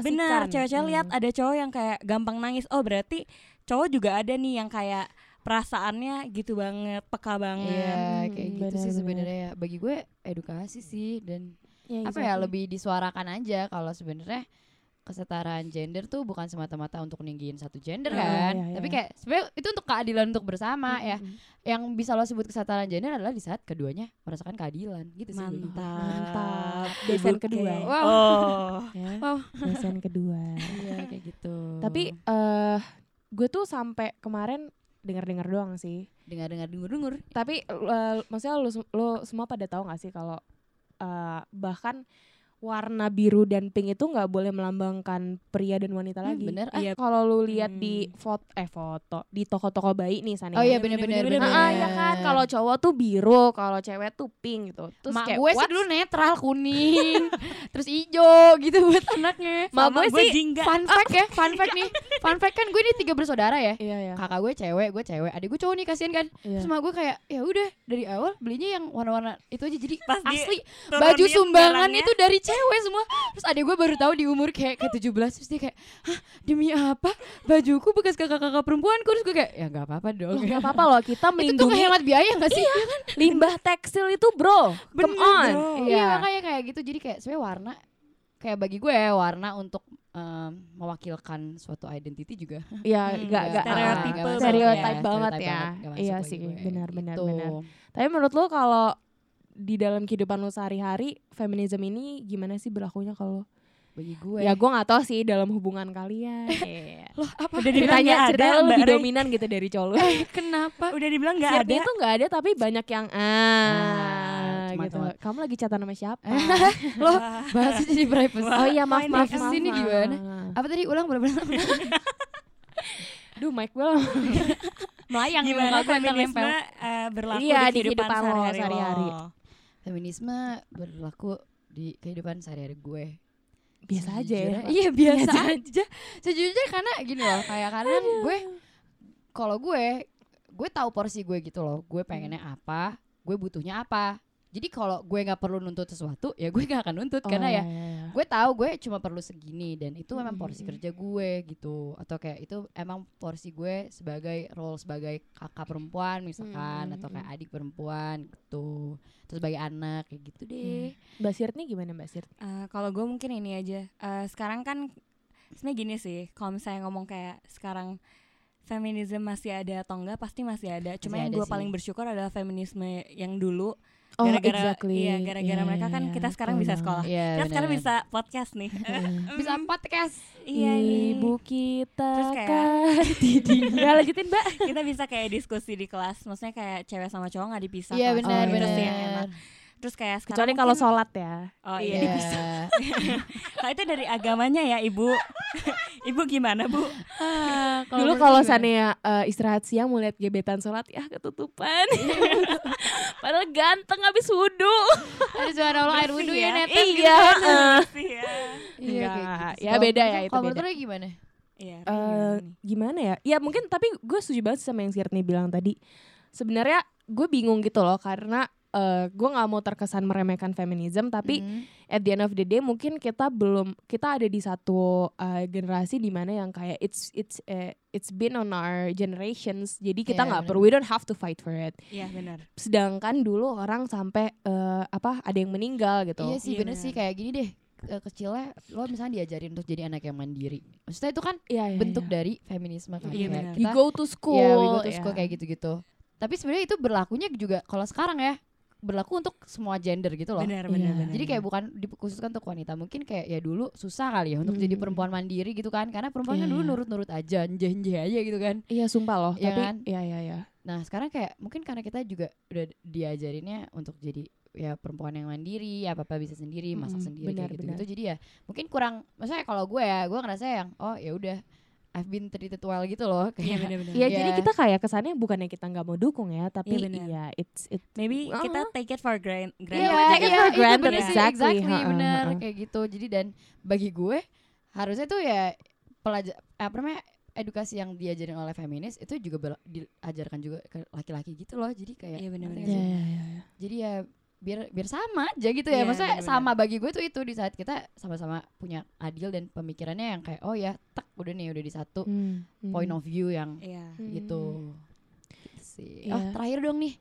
[SPEAKER 3] Benar, cewek-cewek
[SPEAKER 1] Hmm.
[SPEAKER 3] lihat ada cowok yang kayak gampang nangis. Oh, berarti cowok juga ada nih yang kayak perasaannya gitu banget, peka banget.
[SPEAKER 2] Iya,
[SPEAKER 1] Hmm,
[SPEAKER 2] kayak gitu
[SPEAKER 1] benar,
[SPEAKER 2] sih
[SPEAKER 1] benar.
[SPEAKER 2] sebenarnya ya. Bagi gue edukasi sih dan
[SPEAKER 1] Iya,
[SPEAKER 2] apa ya
[SPEAKER 1] exactly.
[SPEAKER 2] lebih disuarakan aja kalau sebenarnya kesetaraan gender tuh bukan semata-mata untuk ninggiin satu gender
[SPEAKER 1] Ah,
[SPEAKER 2] kan,
[SPEAKER 1] iya, iya.
[SPEAKER 2] tapi kayak sebenarnya itu untuk keadilan untuk bersama ya.
[SPEAKER 1] Mm, mm,
[SPEAKER 2] Yang bisa lo sebut kesetaraan gender adalah di saat keduanya merasakan keadilan gitu sih.
[SPEAKER 3] Mantap.
[SPEAKER 1] Mantap.
[SPEAKER 3] Oke.
[SPEAKER 1] kedua.
[SPEAKER 2] Wow.
[SPEAKER 3] Oh.
[SPEAKER 1] Ya,
[SPEAKER 2] Wow.
[SPEAKER 1] dosen kedua.
[SPEAKER 2] Iya kayak gitu.
[SPEAKER 1] Tapi eh gue tuh sampai kemarin dengar-dengar doang sih.
[SPEAKER 2] dengar-dengar dengur-dengur.
[SPEAKER 1] Tapi eh, maksudnya lu, sem- lu semua pada tahu gak sih kalau eh, bahkan warna biru dan pink itu nggak boleh melambangkan pria dan wanita
[SPEAKER 2] Hmm,
[SPEAKER 1] lagi.
[SPEAKER 2] bener. Ah,
[SPEAKER 3] Iya.
[SPEAKER 1] Kalau lu lihat di
[SPEAKER 3] Hmm.
[SPEAKER 1] foto eh foto di toko-toko bayi nih sana.
[SPEAKER 2] Oh iya
[SPEAKER 3] bener-bener.
[SPEAKER 1] Nah, ya kan kalau cowok tuh biru, kalau cewek tuh pink gitu. Terus
[SPEAKER 2] Mak
[SPEAKER 1] kayak
[SPEAKER 2] gue sih dulu netral kuning, terus hijau gitu buat anaknya.
[SPEAKER 1] Mak gue
[SPEAKER 3] gue
[SPEAKER 1] sih
[SPEAKER 3] jingga.
[SPEAKER 2] Fun fact ya, fun fact nih. Fun fact kan gue ini tiga bersaudara ya.
[SPEAKER 1] Iya ya.
[SPEAKER 2] Kakak gue cewek, gue cewek, adik gue cowok nih kasihan kan.
[SPEAKER 1] Iya.
[SPEAKER 2] Terus mak gue kayak ya udah dari awal belinya yang warna-warna itu aja jadi
[SPEAKER 3] Pas di-
[SPEAKER 2] asli baju sumbangan itu dari cewek semua. Terus adik gue baru tahu di umur kayak ke 17 terus dia kayak, "Hah, demi apa? Bajuku bekas kakak-kakak perempuanku." Terus gue kayak, "Ya nggak apa-apa dong."
[SPEAKER 1] Nggak apa-apa loh kita
[SPEAKER 2] itu tuh
[SPEAKER 1] melindungi
[SPEAKER 2] hemat biaya gak sih? Iya kan?
[SPEAKER 1] limbah tekstil itu bro. Come
[SPEAKER 3] Bener,
[SPEAKER 1] on.
[SPEAKER 3] bro.
[SPEAKER 2] Iya makanya kayak gitu jadi kayak sebenarnya warna kayak bagi gue ya warna untuk em, mewakilkan suatu identity juga
[SPEAKER 1] Iya,
[SPEAKER 3] Hmm,
[SPEAKER 1] nggak
[SPEAKER 3] nggak
[SPEAKER 1] nggak
[SPEAKER 3] stereotipe
[SPEAKER 1] ah,
[SPEAKER 3] banget
[SPEAKER 1] stereotype
[SPEAKER 3] ya.
[SPEAKER 1] ya.
[SPEAKER 2] nggak
[SPEAKER 1] Iya sih, benar benar
[SPEAKER 2] gitu.
[SPEAKER 1] benar. Tapi menurut lu kalau di dalam kehidupan lu sehari-hari feminisme ini gimana sih berlakunya kalau
[SPEAKER 2] bagi gue.
[SPEAKER 1] Ya gue nggak tahu sih dalam hubungan kalian.
[SPEAKER 2] Loh apa?
[SPEAKER 3] Udah nggak
[SPEAKER 1] ceritanya
[SPEAKER 3] ada,
[SPEAKER 1] lu lebih dominan gitu dari cowok lu
[SPEAKER 2] kenapa?
[SPEAKER 3] Udah dibilang nggak ada.
[SPEAKER 1] tuh nggak ada tapi banyak yang ah,
[SPEAKER 2] cuma-
[SPEAKER 1] gitu. kamu lagi catatan sama siapa?
[SPEAKER 2] Loh bahasnya jadi privacy.
[SPEAKER 1] Oh iya maaf maaf maaf
[SPEAKER 2] sini gimana? apa tadi? Ulang bener-bener
[SPEAKER 1] duh mic gue lama.
[SPEAKER 2] melayang
[SPEAKER 3] Gimana feminisme eh, berlaku
[SPEAKER 1] Iya,
[SPEAKER 3] di
[SPEAKER 1] di
[SPEAKER 3] kehidupan
[SPEAKER 1] lo
[SPEAKER 3] sehari-hari
[SPEAKER 1] sehari-hari.
[SPEAKER 2] Feminisme berlaku di kehidupan sehari-hari gue.
[SPEAKER 1] Biasa aja ya
[SPEAKER 2] Sejujurnya- iya biasa aja. sejujurnya karena gini loh kayak karena gue kalau gue gue tahu porsi gue gitu loh. Gue pengennya apa gue butuhnya apa jadi kalau gue nggak perlu nuntut sesuatu ya gue nggak akan nuntut
[SPEAKER 1] Oh,
[SPEAKER 2] karena ya
[SPEAKER 1] iya, iya, iya.
[SPEAKER 2] gue tahu gue cuma perlu segini dan itu memang
[SPEAKER 1] Mm,
[SPEAKER 2] porsi
[SPEAKER 1] mm,
[SPEAKER 2] kerja gue gitu atau kayak itu emang porsi gue sebagai role sebagai kakak perempuan misalkan
[SPEAKER 1] Mm,
[SPEAKER 2] atau kayak adik perempuan gitu terus sebagai anak kayak gitu deh
[SPEAKER 1] Mbak Sirt nih gimana Mbak Sirt?
[SPEAKER 3] Eh, kalau gue mungkin ini aja. Eh, sekarang kan sebenarnya gini sih. Kalau misalnya ngomong kayak sekarang feminisme masih ada atau enggak pasti masih ada. Cuma
[SPEAKER 2] Masih
[SPEAKER 3] yang gue paling bersyukur adalah feminisme yang dulu.
[SPEAKER 1] Oh,
[SPEAKER 3] Gara-gara
[SPEAKER 1] exactly.
[SPEAKER 3] iya, gara-gara
[SPEAKER 1] Iya,
[SPEAKER 3] mereka kan
[SPEAKER 1] iya,
[SPEAKER 3] kita sekarang
[SPEAKER 1] betul
[SPEAKER 3] bisa sekolah.
[SPEAKER 2] Iya,
[SPEAKER 3] kita sekarang
[SPEAKER 2] benar.
[SPEAKER 3] bisa podcast nih.
[SPEAKER 2] bisa podcast
[SPEAKER 3] iya nih.
[SPEAKER 1] Ibu kita
[SPEAKER 3] Terus kayak-.
[SPEAKER 1] Ya lanjutin Mbak.
[SPEAKER 3] kita bisa kayak diskusi di kelas. Maksudnya kayak cewek sama cowok nggak dipisah.
[SPEAKER 2] iya
[SPEAKER 3] kelas.
[SPEAKER 2] benar
[SPEAKER 1] Oh, iya.
[SPEAKER 3] sih yang enak. Terus kayak sekarang
[SPEAKER 1] Kecuali kalau
[SPEAKER 3] mungkin-
[SPEAKER 1] sholat ya.
[SPEAKER 3] Oh
[SPEAKER 1] Iya,
[SPEAKER 3] iya.
[SPEAKER 2] Iya.
[SPEAKER 3] Nah, itu dari agamanya ya, Ibu. Ibu gimana, Bu?
[SPEAKER 2] Ah,
[SPEAKER 1] Dulu kalau
[SPEAKER 2] gimana?
[SPEAKER 1] seandainya eh, istirahat siang mau lihat gebetan sholat ya ketutupan. Padahal ganteng habis wudhu.
[SPEAKER 2] ada suara Allah air wudhu ya
[SPEAKER 3] ya.
[SPEAKER 2] netes gitu
[SPEAKER 1] Iya.
[SPEAKER 3] Sih ya.
[SPEAKER 2] Iya, gitu.
[SPEAKER 1] Ya,
[SPEAKER 2] Kalau
[SPEAKER 1] beda ya, itu
[SPEAKER 2] Kalau
[SPEAKER 1] beda.
[SPEAKER 2] gimana?
[SPEAKER 3] Iya,
[SPEAKER 1] Eh,
[SPEAKER 3] gimana
[SPEAKER 1] ya? Ya mungkin tapi gue setuju banget sih sama yang Sirni bilang tadi. Sebenarnya gue bingung gitu loh karena eh, gue nggak mau terkesan meremehkan feminisme tapi
[SPEAKER 2] Mhm.
[SPEAKER 1] at the end of the day mungkin kita belum kita ada di satu uh, generasi di mana yang kayak it's it's uh, it's been on our generations jadi kita
[SPEAKER 2] Iya,
[SPEAKER 1] nggak
[SPEAKER 2] benar.
[SPEAKER 1] perlu we don't have to fight for it
[SPEAKER 3] Iya, benar.
[SPEAKER 1] sedangkan dulu orang sampai uh, apa ada yang meninggal gitu
[SPEAKER 2] Iya sih
[SPEAKER 3] Iya,
[SPEAKER 2] bener
[SPEAKER 3] benar.
[SPEAKER 2] sih kayak gini deh Eh, kecilnya lo misalnya diajarin untuk jadi anak yang mandiri maksudnya itu kan
[SPEAKER 1] Iya, iya,
[SPEAKER 2] bentuk
[SPEAKER 1] iya.
[SPEAKER 2] dari feminisme kan
[SPEAKER 3] Iya,
[SPEAKER 2] Kayak
[SPEAKER 3] benar.
[SPEAKER 1] we
[SPEAKER 2] kita
[SPEAKER 1] go to school
[SPEAKER 2] ya we go to school kayak gitu-gitu tapi sebenarnya itu berlakunya juga kalau sekarang ya berlaku untuk semua gender gitu loh
[SPEAKER 3] Benar, benar, benar.
[SPEAKER 2] jadi kayak bukan dikhususkan untuk wanita mungkin kayak ya dulu susah kali ya untuk jadi
[SPEAKER 1] Mm.
[SPEAKER 2] perempuan mandiri gitu kan karena perempuan kan
[SPEAKER 1] Iya,
[SPEAKER 2] dulu
[SPEAKER 1] iya.
[SPEAKER 2] nurut-nurut aja njeh-njeh aja gitu kan
[SPEAKER 1] iya sumpah loh
[SPEAKER 2] Iya
[SPEAKER 1] tapi
[SPEAKER 2] kan?
[SPEAKER 1] iya iya iya
[SPEAKER 2] Nah sekarang kayak mungkin karena kita juga udah diajarinnya untuk jadi ya perempuan yang mandiri, apa apa bisa sendiri, masak
[SPEAKER 1] Mm-mm,
[SPEAKER 2] sendiri
[SPEAKER 1] benar,
[SPEAKER 2] kayak gitu
[SPEAKER 1] benar.
[SPEAKER 2] gitu. Jadi ya mungkin kurang, maksudnya kalau gue ya, gue ngerasa yang oh ya udah I've been treated well gitu loh.
[SPEAKER 3] Iya,
[SPEAKER 2] Kayak
[SPEAKER 3] benar, benar.
[SPEAKER 1] Iya,
[SPEAKER 2] Iya.
[SPEAKER 1] jadi kita kayak kesannya bukannya kita nggak mau dukung ya, tapi
[SPEAKER 3] Iya, benar.
[SPEAKER 1] iya it's it
[SPEAKER 3] Maybe
[SPEAKER 1] Uh-huh.
[SPEAKER 3] kita take it for gran-
[SPEAKER 2] Iya,
[SPEAKER 3] granted.
[SPEAKER 1] we take it
[SPEAKER 2] iya,
[SPEAKER 1] for
[SPEAKER 2] itu
[SPEAKER 1] granted,
[SPEAKER 2] bener sih,
[SPEAKER 1] exactly.
[SPEAKER 2] exactly,
[SPEAKER 1] Ha-ha,
[SPEAKER 2] bener
[SPEAKER 1] ha-ha.
[SPEAKER 2] kayak gitu. Jadi dan bagi gue harusnya tuh ya pelajar apa namanya edukasi yang diajarin oleh feminis itu juga diajarkan juga ke laki-laki gitu loh. Jadi kayak
[SPEAKER 3] Iya, benar,
[SPEAKER 1] Iya,
[SPEAKER 2] sih?
[SPEAKER 1] iya, iya.
[SPEAKER 2] jadi ya biar biar sama aja gitu ya
[SPEAKER 3] Iya,
[SPEAKER 2] maksudnya
[SPEAKER 3] bener-bener.
[SPEAKER 2] sama bagi gue tuh itu di saat kita sama-sama punya adil dan pemikirannya yang kayak oh ya tak udah nih udah di satu
[SPEAKER 1] Hmm, hmm.
[SPEAKER 2] point of view yang
[SPEAKER 3] Iya.
[SPEAKER 1] Hmm.
[SPEAKER 2] gitu Gitu sih
[SPEAKER 1] Iya.
[SPEAKER 2] oh terakhir dong nih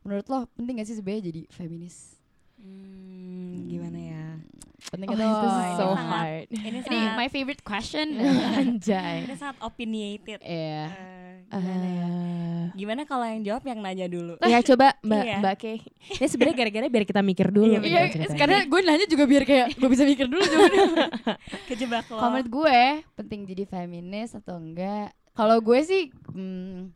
[SPEAKER 2] menurut lo penting gak sih sebenarnya jadi feminis
[SPEAKER 3] Hmm, gimana ya?
[SPEAKER 2] penting
[SPEAKER 1] Oh, is so
[SPEAKER 3] sangat-
[SPEAKER 1] hard.
[SPEAKER 3] Ini
[SPEAKER 2] ini
[SPEAKER 3] sangat,
[SPEAKER 2] my favorite question
[SPEAKER 1] Anjay.
[SPEAKER 3] ini sangat opinionated.
[SPEAKER 2] Iya.
[SPEAKER 3] Eh, gimana ya?
[SPEAKER 1] Eh,
[SPEAKER 3] Gimana kalau yang jawab yang nanya dulu?
[SPEAKER 1] ya coba Mbak
[SPEAKER 3] Iya.
[SPEAKER 1] Mbak Kay. Ini sebenarnya gara-gara biar kita mikir dulu.
[SPEAKER 3] Iya,
[SPEAKER 1] gitu
[SPEAKER 2] Iya, karena gue nanya juga biar kayak gue bisa mikir dulu jawabannya.
[SPEAKER 3] Kejebak lo.
[SPEAKER 2] Kalau menurut gue penting jadi feminis atau enggak? Kalau gue sih hmm,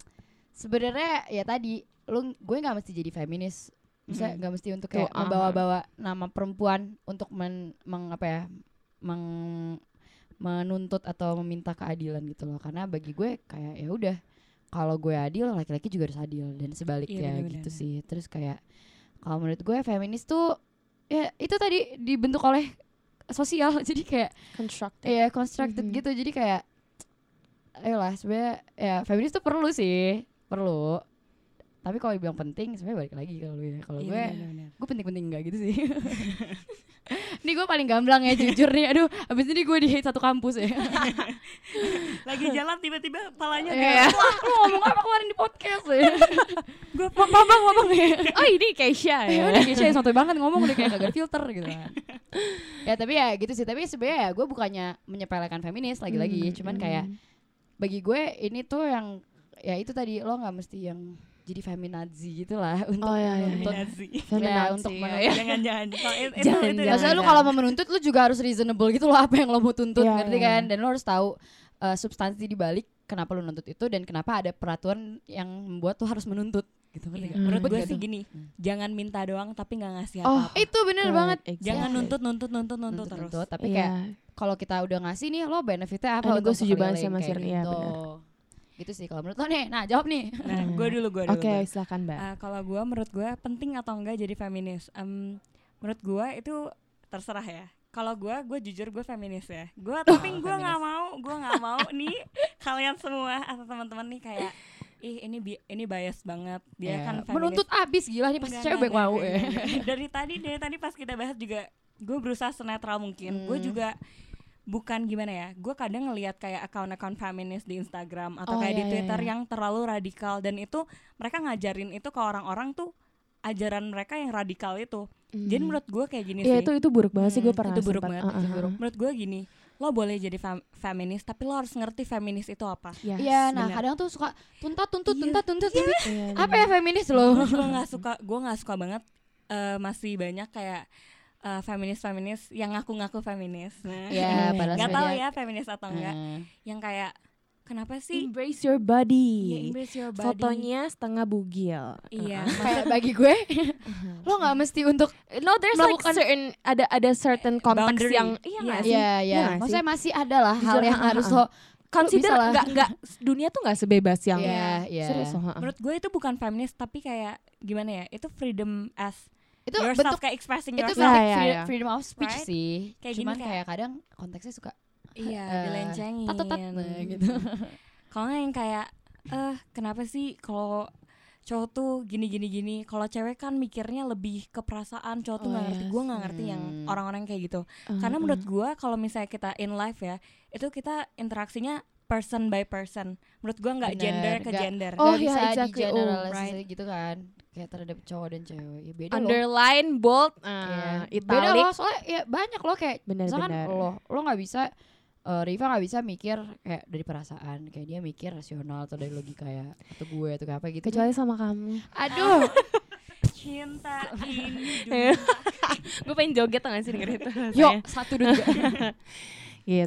[SPEAKER 2] sebenarnya ya tadi lu gue nggak mesti jadi feminis. Misalnya
[SPEAKER 1] Mm.
[SPEAKER 2] nggak mesti untuk kayak membawa-bawa nama perempuan untuk men, meng apa ya meng menuntut atau meminta keadilan gitu loh karena bagi gue kayak ya udah kalau gue adil laki-laki juga harus adil dan sebaliknya
[SPEAKER 3] Iya,
[SPEAKER 2] gitu sih. Terus kayak kalau menurut gue feminis tuh ya itu tadi dibentuk oleh sosial jadi kayak
[SPEAKER 1] constructive
[SPEAKER 2] ya constructed
[SPEAKER 1] Mhm.
[SPEAKER 2] gitu. Jadi kayak ayolah sebenarnya ya feminis tuh perlu sih perlu tapi kalau dibilang penting sebenarnya balik lagi kalau ya. Kalau
[SPEAKER 3] Iya,
[SPEAKER 2] gue gue penting-penting enggak gitu sih. Ini gue paling gamblang ya jujur nih. Aduh abis ini gue di hate satu kampus ya.
[SPEAKER 3] Lagi jalan tiba-tiba palanya
[SPEAKER 2] Iya. wah lu ngomong apa kemarin di podcast ya? Gue ngomong ngomong ya
[SPEAKER 1] oh ini Keisha
[SPEAKER 2] ya
[SPEAKER 1] ya.
[SPEAKER 2] udah Keisha yang santai banget ngomong udah kayak gak ada filter gitu. Kan ya tapi ya gitu sih. Tapi sebenarnya ya gue bukannya menyepelekan feminis lagi-lagi.
[SPEAKER 1] Hmm,
[SPEAKER 2] cuman
[SPEAKER 1] hmm.
[SPEAKER 2] kayak bagi gue ini tuh yang ya itu tadi lo nggak mesti yang jadi feminazi gitu lah untuk
[SPEAKER 1] Oh, iya, iya.
[SPEAKER 2] menuntut
[SPEAKER 3] Feminazi.
[SPEAKER 2] ya,
[SPEAKER 1] Feminazi,
[SPEAKER 2] untuk
[SPEAKER 1] ya,
[SPEAKER 2] menuntut
[SPEAKER 1] ya.
[SPEAKER 3] Jangan-jangan. Kalau itu- itu-
[SPEAKER 1] Jangan,
[SPEAKER 3] itu-
[SPEAKER 1] jangan.
[SPEAKER 2] Maksudnya lu kalau mau menuntut lu juga harus reasonable gitu loh apa yang lo mau tuntut
[SPEAKER 1] Iya,
[SPEAKER 2] ngerti
[SPEAKER 1] iya,
[SPEAKER 2] kan dan lo harus tahu uh, substansi di balik kenapa lu nuntut itu dan kenapa ada peraturan yang membuat tuh harus menuntut gitu ngerti
[SPEAKER 3] Iya. Menurut gue sih gini,
[SPEAKER 2] Hmm.
[SPEAKER 3] jangan minta doang tapi nggak ngasih
[SPEAKER 1] Oh,
[SPEAKER 3] apa-apa.
[SPEAKER 2] itu bener
[SPEAKER 1] Good,
[SPEAKER 2] banget
[SPEAKER 1] exactly.
[SPEAKER 3] Jangan nuntut, nuntut, nuntut, nuntut,
[SPEAKER 2] nuntut,
[SPEAKER 3] terus.
[SPEAKER 2] nuntut, tapi
[SPEAKER 1] Iya.
[SPEAKER 2] kayak kalau kita udah ngasih nih lo benefitnya apa
[SPEAKER 1] Ini
[SPEAKER 2] untuk
[SPEAKER 1] gue setuju banget sama
[SPEAKER 2] kayak
[SPEAKER 1] Sirni, ya,
[SPEAKER 2] gitu.
[SPEAKER 1] benar.
[SPEAKER 2] Gitu sih kalau menurut lo nih nah jawab nih
[SPEAKER 3] Nah, gue dulu, gue dulu.
[SPEAKER 1] Oke,
[SPEAKER 3] gue.
[SPEAKER 1] silakan Mbak.
[SPEAKER 3] Eh, kalau gue, menurut gue penting atau enggak jadi feminis? Em, menurut gue itu terserah ya. Kalau gue, gue jujur gue feminis ya. Gue tapi gue nggak mau, gue nggak mau nih kalian semua atau teman-teman nih kayak ih ini bi- ini bias banget dia
[SPEAKER 2] Ya,
[SPEAKER 3] kan feminis.
[SPEAKER 2] menuntut abis gila nih pasti cewek
[SPEAKER 3] enggak,
[SPEAKER 2] mau ya
[SPEAKER 3] enggak. dari tadi dari tadi pas kita bahas juga gue berusaha senetral mungkin gue
[SPEAKER 2] Hmm.
[SPEAKER 3] juga bukan gimana ya gue kadang ngelihat kayak akun-akun feminis di Instagram atau
[SPEAKER 2] Oh,
[SPEAKER 3] kayak di
[SPEAKER 2] iya, iya,
[SPEAKER 3] Twitter
[SPEAKER 2] iya.
[SPEAKER 3] yang terlalu radikal. Dan itu mereka ngajarin itu ke orang-orang tuh ajaran mereka yang radikal itu. Jadi menurut gue kayak gini
[SPEAKER 1] Iya
[SPEAKER 3] sih.
[SPEAKER 1] itu itu buruk banget sih gue
[SPEAKER 3] Hmm,
[SPEAKER 1] pernah
[SPEAKER 3] itu buruk
[SPEAKER 1] sempat-
[SPEAKER 3] banget,
[SPEAKER 1] uh,
[SPEAKER 3] itu
[SPEAKER 1] uh,
[SPEAKER 3] buruk.
[SPEAKER 1] uh.
[SPEAKER 3] menurut gue gini lo boleh jadi fem- feminis tapi lo harus ngerti feminis itu apa.
[SPEAKER 1] Yes,
[SPEAKER 2] Iya, nah
[SPEAKER 3] bener.
[SPEAKER 2] kadang tuh suka tuntut tuntut
[SPEAKER 3] Iya,
[SPEAKER 2] tuntut tuntut tapi
[SPEAKER 1] Iya,
[SPEAKER 2] apa ya feminis loh?
[SPEAKER 3] gue nggak suka gue nggak suka banget eh, masih banyak kayak eh, feminis-feminis yang ngaku-ngaku feminis nah
[SPEAKER 2] Ya, padahal
[SPEAKER 3] nggak tahu ya feminis atau enggak
[SPEAKER 2] Hmm.
[SPEAKER 3] yang kayak kenapa sih
[SPEAKER 1] Embrace your
[SPEAKER 3] Iya,
[SPEAKER 1] body.
[SPEAKER 3] embrace your body
[SPEAKER 1] Fotonya setengah bugil.
[SPEAKER 3] iya
[SPEAKER 2] kayak bagi gue lo nggak mesti untuk
[SPEAKER 1] No, there's like
[SPEAKER 2] Melakukan-
[SPEAKER 1] certain ada ada certain konteks
[SPEAKER 3] Boundary.
[SPEAKER 1] yang iya
[SPEAKER 3] Iya.
[SPEAKER 1] nggak sih?
[SPEAKER 2] Iya,
[SPEAKER 1] Iya
[SPEAKER 2] iya.
[SPEAKER 1] nggak
[SPEAKER 2] Maksudnya masih ada lah hal yang
[SPEAKER 1] ha, ha,
[SPEAKER 2] harus
[SPEAKER 1] ha.
[SPEAKER 2] lo
[SPEAKER 1] Consider nggak nggak dunia tuh nggak sebebas yang
[SPEAKER 2] Iya, iya.
[SPEAKER 1] serius ha.
[SPEAKER 3] menurut gue itu bukan feminis tapi kayak gimana ya itu freedom as
[SPEAKER 2] itu
[SPEAKER 3] yourself
[SPEAKER 2] bentuk
[SPEAKER 3] kayak expressing
[SPEAKER 2] itu
[SPEAKER 3] yourself
[SPEAKER 2] bentuk
[SPEAKER 1] Iya, iya,
[SPEAKER 2] free-
[SPEAKER 1] iya.
[SPEAKER 2] freedom of speech
[SPEAKER 3] Right?
[SPEAKER 2] sih.
[SPEAKER 3] Kayak gini
[SPEAKER 2] Cuman
[SPEAKER 3] kayak-
[SPEAKER 2] kayak kadang konteksnya suka
[SPEAKER 3] iya
[SPEAKER 2] eh,
[SPEAKER 3] dilencengin
[SPEAKER 2] tat-tat, nah, gitu.
[SPEAKER 3] kalau nggak yang kayak eh kenapa sih kalau cowok tuh gini gini gini kalau cewek kan mikirnya lebih ke perasaan cowok tuh
[SPEAKER 1] Oh,
[SPEAKER 3] nggak ngerti
[SPEAKER 1] yes.
[SPEAKER 3] gue nggak ngerti yang
[SPEAKER 2] Hmm.
[SPEAKER 3] orang-orang kayak gitu
[SPEAKER 1] Uh,
[SPEAKER 3] karena
[SPEAKER 1] uh.
[SPEAKER 3] menurut gue kalau misalnya kita in life ya itu kita interaksinya person by person menurut gue nggak gender ke
[SPEAKER 2] nggak-
[SPEAKER 3] gender
[SPEAKER 1] Oh,
[SPEAKER 2] Nggak
[SPEAKER 1] iya,
[SPEAKER 2] bisa
[SPEAKER 1] exactly.
[SPEAKER 2] di generalize
[SPEAKER 3] right.
[SPEAKER 2] gitu kan. Kayak terhadap cowok dan cewek. Ya beda loh.
[SPEAKER 1] underline bold
[SPEAKER 2] Iya.
[SPEAKER 1] uh,
[SPEAKER 2] Beda
[SPEAKER 1] italic
[SPEAKER 2] loh, soalnya ya banyak loh kayak
[SPEAKER 1] Bener,
[SPEAKER 2] misalkan
[SPEAKER 1] bener.
[SPEAKER 2] lo lo nggak bisa eh, Riva nggak bisa mikir kayak dari perasaan kayak dia mikir rasional atau dari logika ya atau gue atau apa gitu
[SPEAKER 1] kecuali sama kamu.
[SPEAKER 2] aduh
[SPEAKER 3] cinta ini
[SPEAKER 1] gue pengen joget tau gak sih denger itu?
[SPEAKER 2] yuk satu dua
[SPEAKER 1] gitu.
[SPEAKER 2] Ya,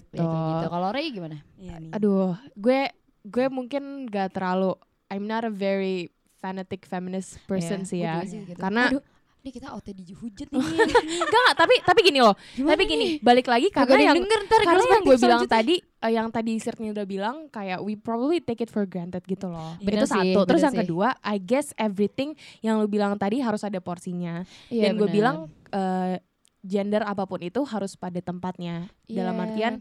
[SPEAKER 2] gitu kalau Ray gimana
[SPEAKER 3] nih.
[SPEAKER 1] Aduh, gue gue mungkin gak terlalu I'm not a very fanatic feminist person
[SPEAKER 2] Iya,
[SPEAKER 1] sih ya.
[SPEAKER 2] sih gitu.
[SPEAKER 1] Karena
[SPEAKER 2] aduh ini kita OT dihujat nih
[SPEAKER 1] enggak enggak, tapi tapi gini loh.
[SPEAKER 2] Gimana
[SPEAKER 1] tapi gini,
[SPEAKER 2] nih?
[SPEAKER 1] balik lagi karena
[SPEAKER 2] yang
[SPEAKER 1] yang
[SPEAKER 2] denger ntar
[SPEAKER 1] karena yang gue bilang tadi eh, yang tadi Sirni udah bilang kayak we probably take it for granted gitu loh.
[SPEAKER 2] Bener
[SPEAKER 1] itu
[SPEAKER 2] sih,
[SPEAKER 1] satu. Terus yang
[SPEAKER 2] sih.
[SPEAKER 1] kedua, I guess everything yang lu bilang tadi harus ada porsinya.
[SPEAKER 2] Iya,
[SPEAKER 1] Dan gue bilang eh, gender apa pun itu harus pada tempatnya. Dalam
[SPEAKER 2] Iya.
[SPEAKER 1] artian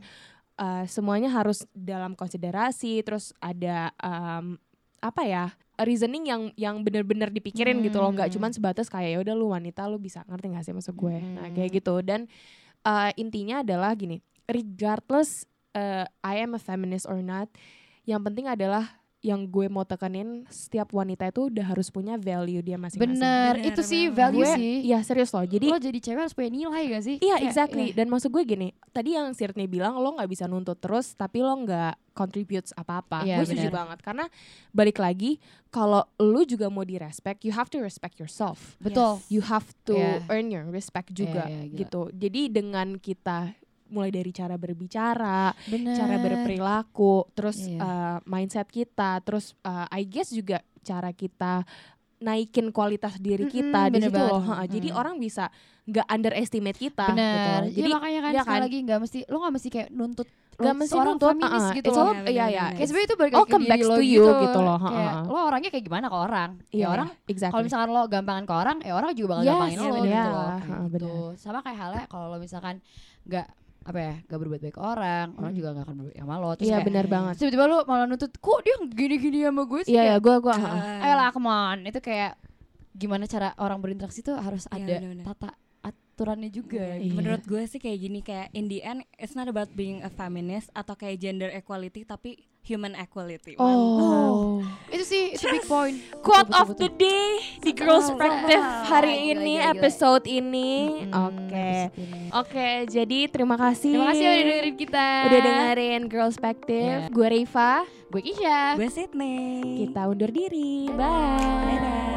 [SPEAKER 1] eh, semuanya harus dalam konsiderasi. Terus ada em, apa ya? Reasoning yang yang bener-bener dipikirin gitu loh nggak
[SPEAKER 2] Hmm.
[SPEAKER 1] cuman sebatas kayak ya udah lu wanita lu bisa ngerti gak sih maksud gue nah
[SPEAKER 2] Hmm.
[SPEAKER 1] kayak gitu dan eh, intinya adalah gini regardless eh, I am a feminist or not yang penting adalah yang gue mau tekanin setiap wanita itu udah harus punya value dia masing-masing.
[SPEAKER 2] Bener
[SPEAKER 3] Bener,
[SPEAKER 2] itu sih
[SPEAKER 3] bener.
[SPEAKER 2] value
[SPEAKER 1] gue
[SPEAKER 2] sih.
[SPEAKER 1] Iya serius loh. Jadi
[SPEAKER 2] lo jadi cewek harus punya nilai gak sih?
[SPEAKER 1] Iya
[SPEAKER 2] Kayak,
[SPEAKER 1] exactly.
[SPEAKER 2] iya.
[SPEAKER 1] dan maksud gue gini tadi yang Sirni bilang lo nggak bisa nuntut terus tapi lo nggak contributes apa-apa.
[SPEAKER 2] Iya,
[SPEAKER 1] gue setuju banget. Karena balik lagi kalau lo juga mau di respect you have to respect yourself.
[SPEAKER 2] Betul.
[SPEAKER 1] You have to
[SPEAKER 2] Iya.
[SPEAKER 1] earn your respect juga
[SPEAKER 2] Iya, iya, gila.
[SPEAKER 1] gitu. Jadi dengan kita mulai dari cara berbicara
[SPEAKER 2] bener
[SPEAKER 1] cara berperilaku terus
[SPEAKER 2] Iya.
[SPEAKER 1] uh, mindset kita terus uh, I guess juga cara kita naikin kualitas diri kita di
[SPEAKER 2] bener
[SPEAKER 1] situ
[SPEAKER 2] banget.
[SPEAKER 1] loh. Ha, Jadi
[SPEAKER 2] Mm.
[SPEAKER 1] orang bisa nggak underestimate kita
[SPEAKER 2] Bener.
[SPEAKER 1] gitu.
[SPEAKER 2] Jadi
[SPEAKER 1] Jadi
[SPEAKER 2] makanya kan
[SPEAKER 1] ya
[SPEAKER 2] sekali
[SPEAKER 1] kan?
[SPEAKER 2] lagi nggak mesti lo nggak mesti kayak nuntut
[SPEAKER 1] nggak mesti nuntut,
[SPEAKER 2] feminis
[SPEAKER 1] uh-uh.
[SPEAKER 2] gitu loh.
[SPEAKER 3] Iya,
[SPEAKER 1] iya ya.
[SPEAKER 2] Kayak sebenarnya itu balik
[SPEAKER 1] All
[SPEAKER 2] lagi
[SPEAKER 1] back
[SPEAKER 2] diri lo
[SPEAKER 1] to
[SPEAKER 2] gitu,
[SPEAKER 1] you gitu loh,
[SPEAKER 2] Kayak lo orangnya kayak gimana ke orang.
[SPEAKER 1] Iya,
[SPEAKER 2] ya orang
[SPEAKER 1] exactly.
[SPEAKER 2] kalau misalkan lo gampangan ke orang, ya orang juga bakal
[SPEAKER 1] Yes,
[SPEAKER 2] gampangin lo
[SPEAKER 3] iya,
[SPEAKER 2] gitu loh. Kayak gitu. Sama kayak halnya kalau lo misalkan nggak apa ya, nggak berbuat baik ke orang, orang
[SPEAKER 1] Hmm.
[SPEAKER 2] juga nggak akan berbuat sama lo. Terus
[SPEAKER 1] Iya
[SPEAKER 2] kayak
[SPEAKER 1] benar banget.
[SPEAKER 2] tiba-tiba lo malah nuntut, kok dia gini-gini sama gue sih?
[SPEAKER 1] Iya ya, gue gue.
[SPEAKER 3] Ah.
[SPEAKER 2] Ayolah, come on. Itu kayak gimana cara orang berinteraksi tuh harus
[SPEAKER 3] Iya,
[SPEAKER 2] ada
[SPEAKER 3] bener-bener.
[SPEAKER 2] tata aturannya juga.
[SPEAKER 1] Iya.
[SPEAKER 3] Menurut gue sih kayak gini kayak in the end it's not about being a feminist atau kayak gender equality tapi human equality.
[SPEAKER 1] Oh.
[SPEAKER 2] Itu sih itu big point.
[SPEAKER 1] Quote
[SPEAKER 2] Betul,
[SPEAKER 1] of
[SPEAKER 2] betul,
[SPEAKER 1] the
[SPEAKER 2] betul.
[SPEAKER 1] day di Girls
[SPEAKER 3] Wow.
[SPEAKER 1] Perspective hari
[SPEAKER 2] Gila,
[SPEAKER 1] ini
[SPEAKER 2] gila, gila.
[SPEAKER 1] episode ini. Oke.
[SPEAKER 2] ini.
[SPEAKER 1] Oke, jadi terima kasih.
[SPEAKER 2] Terima kasih udah dengerin kita.
[SPEAKER 1] Udah dengerin Girls Perspective.
[SPEAKER 2] Yeah.
[SPEAKER 1] Gue Riva.
[SPEAKER 2] Gue Kisha.
[SPEAKER 3] Gue Sydney.
[SPEAKER 1] Kita undur diri. Bye.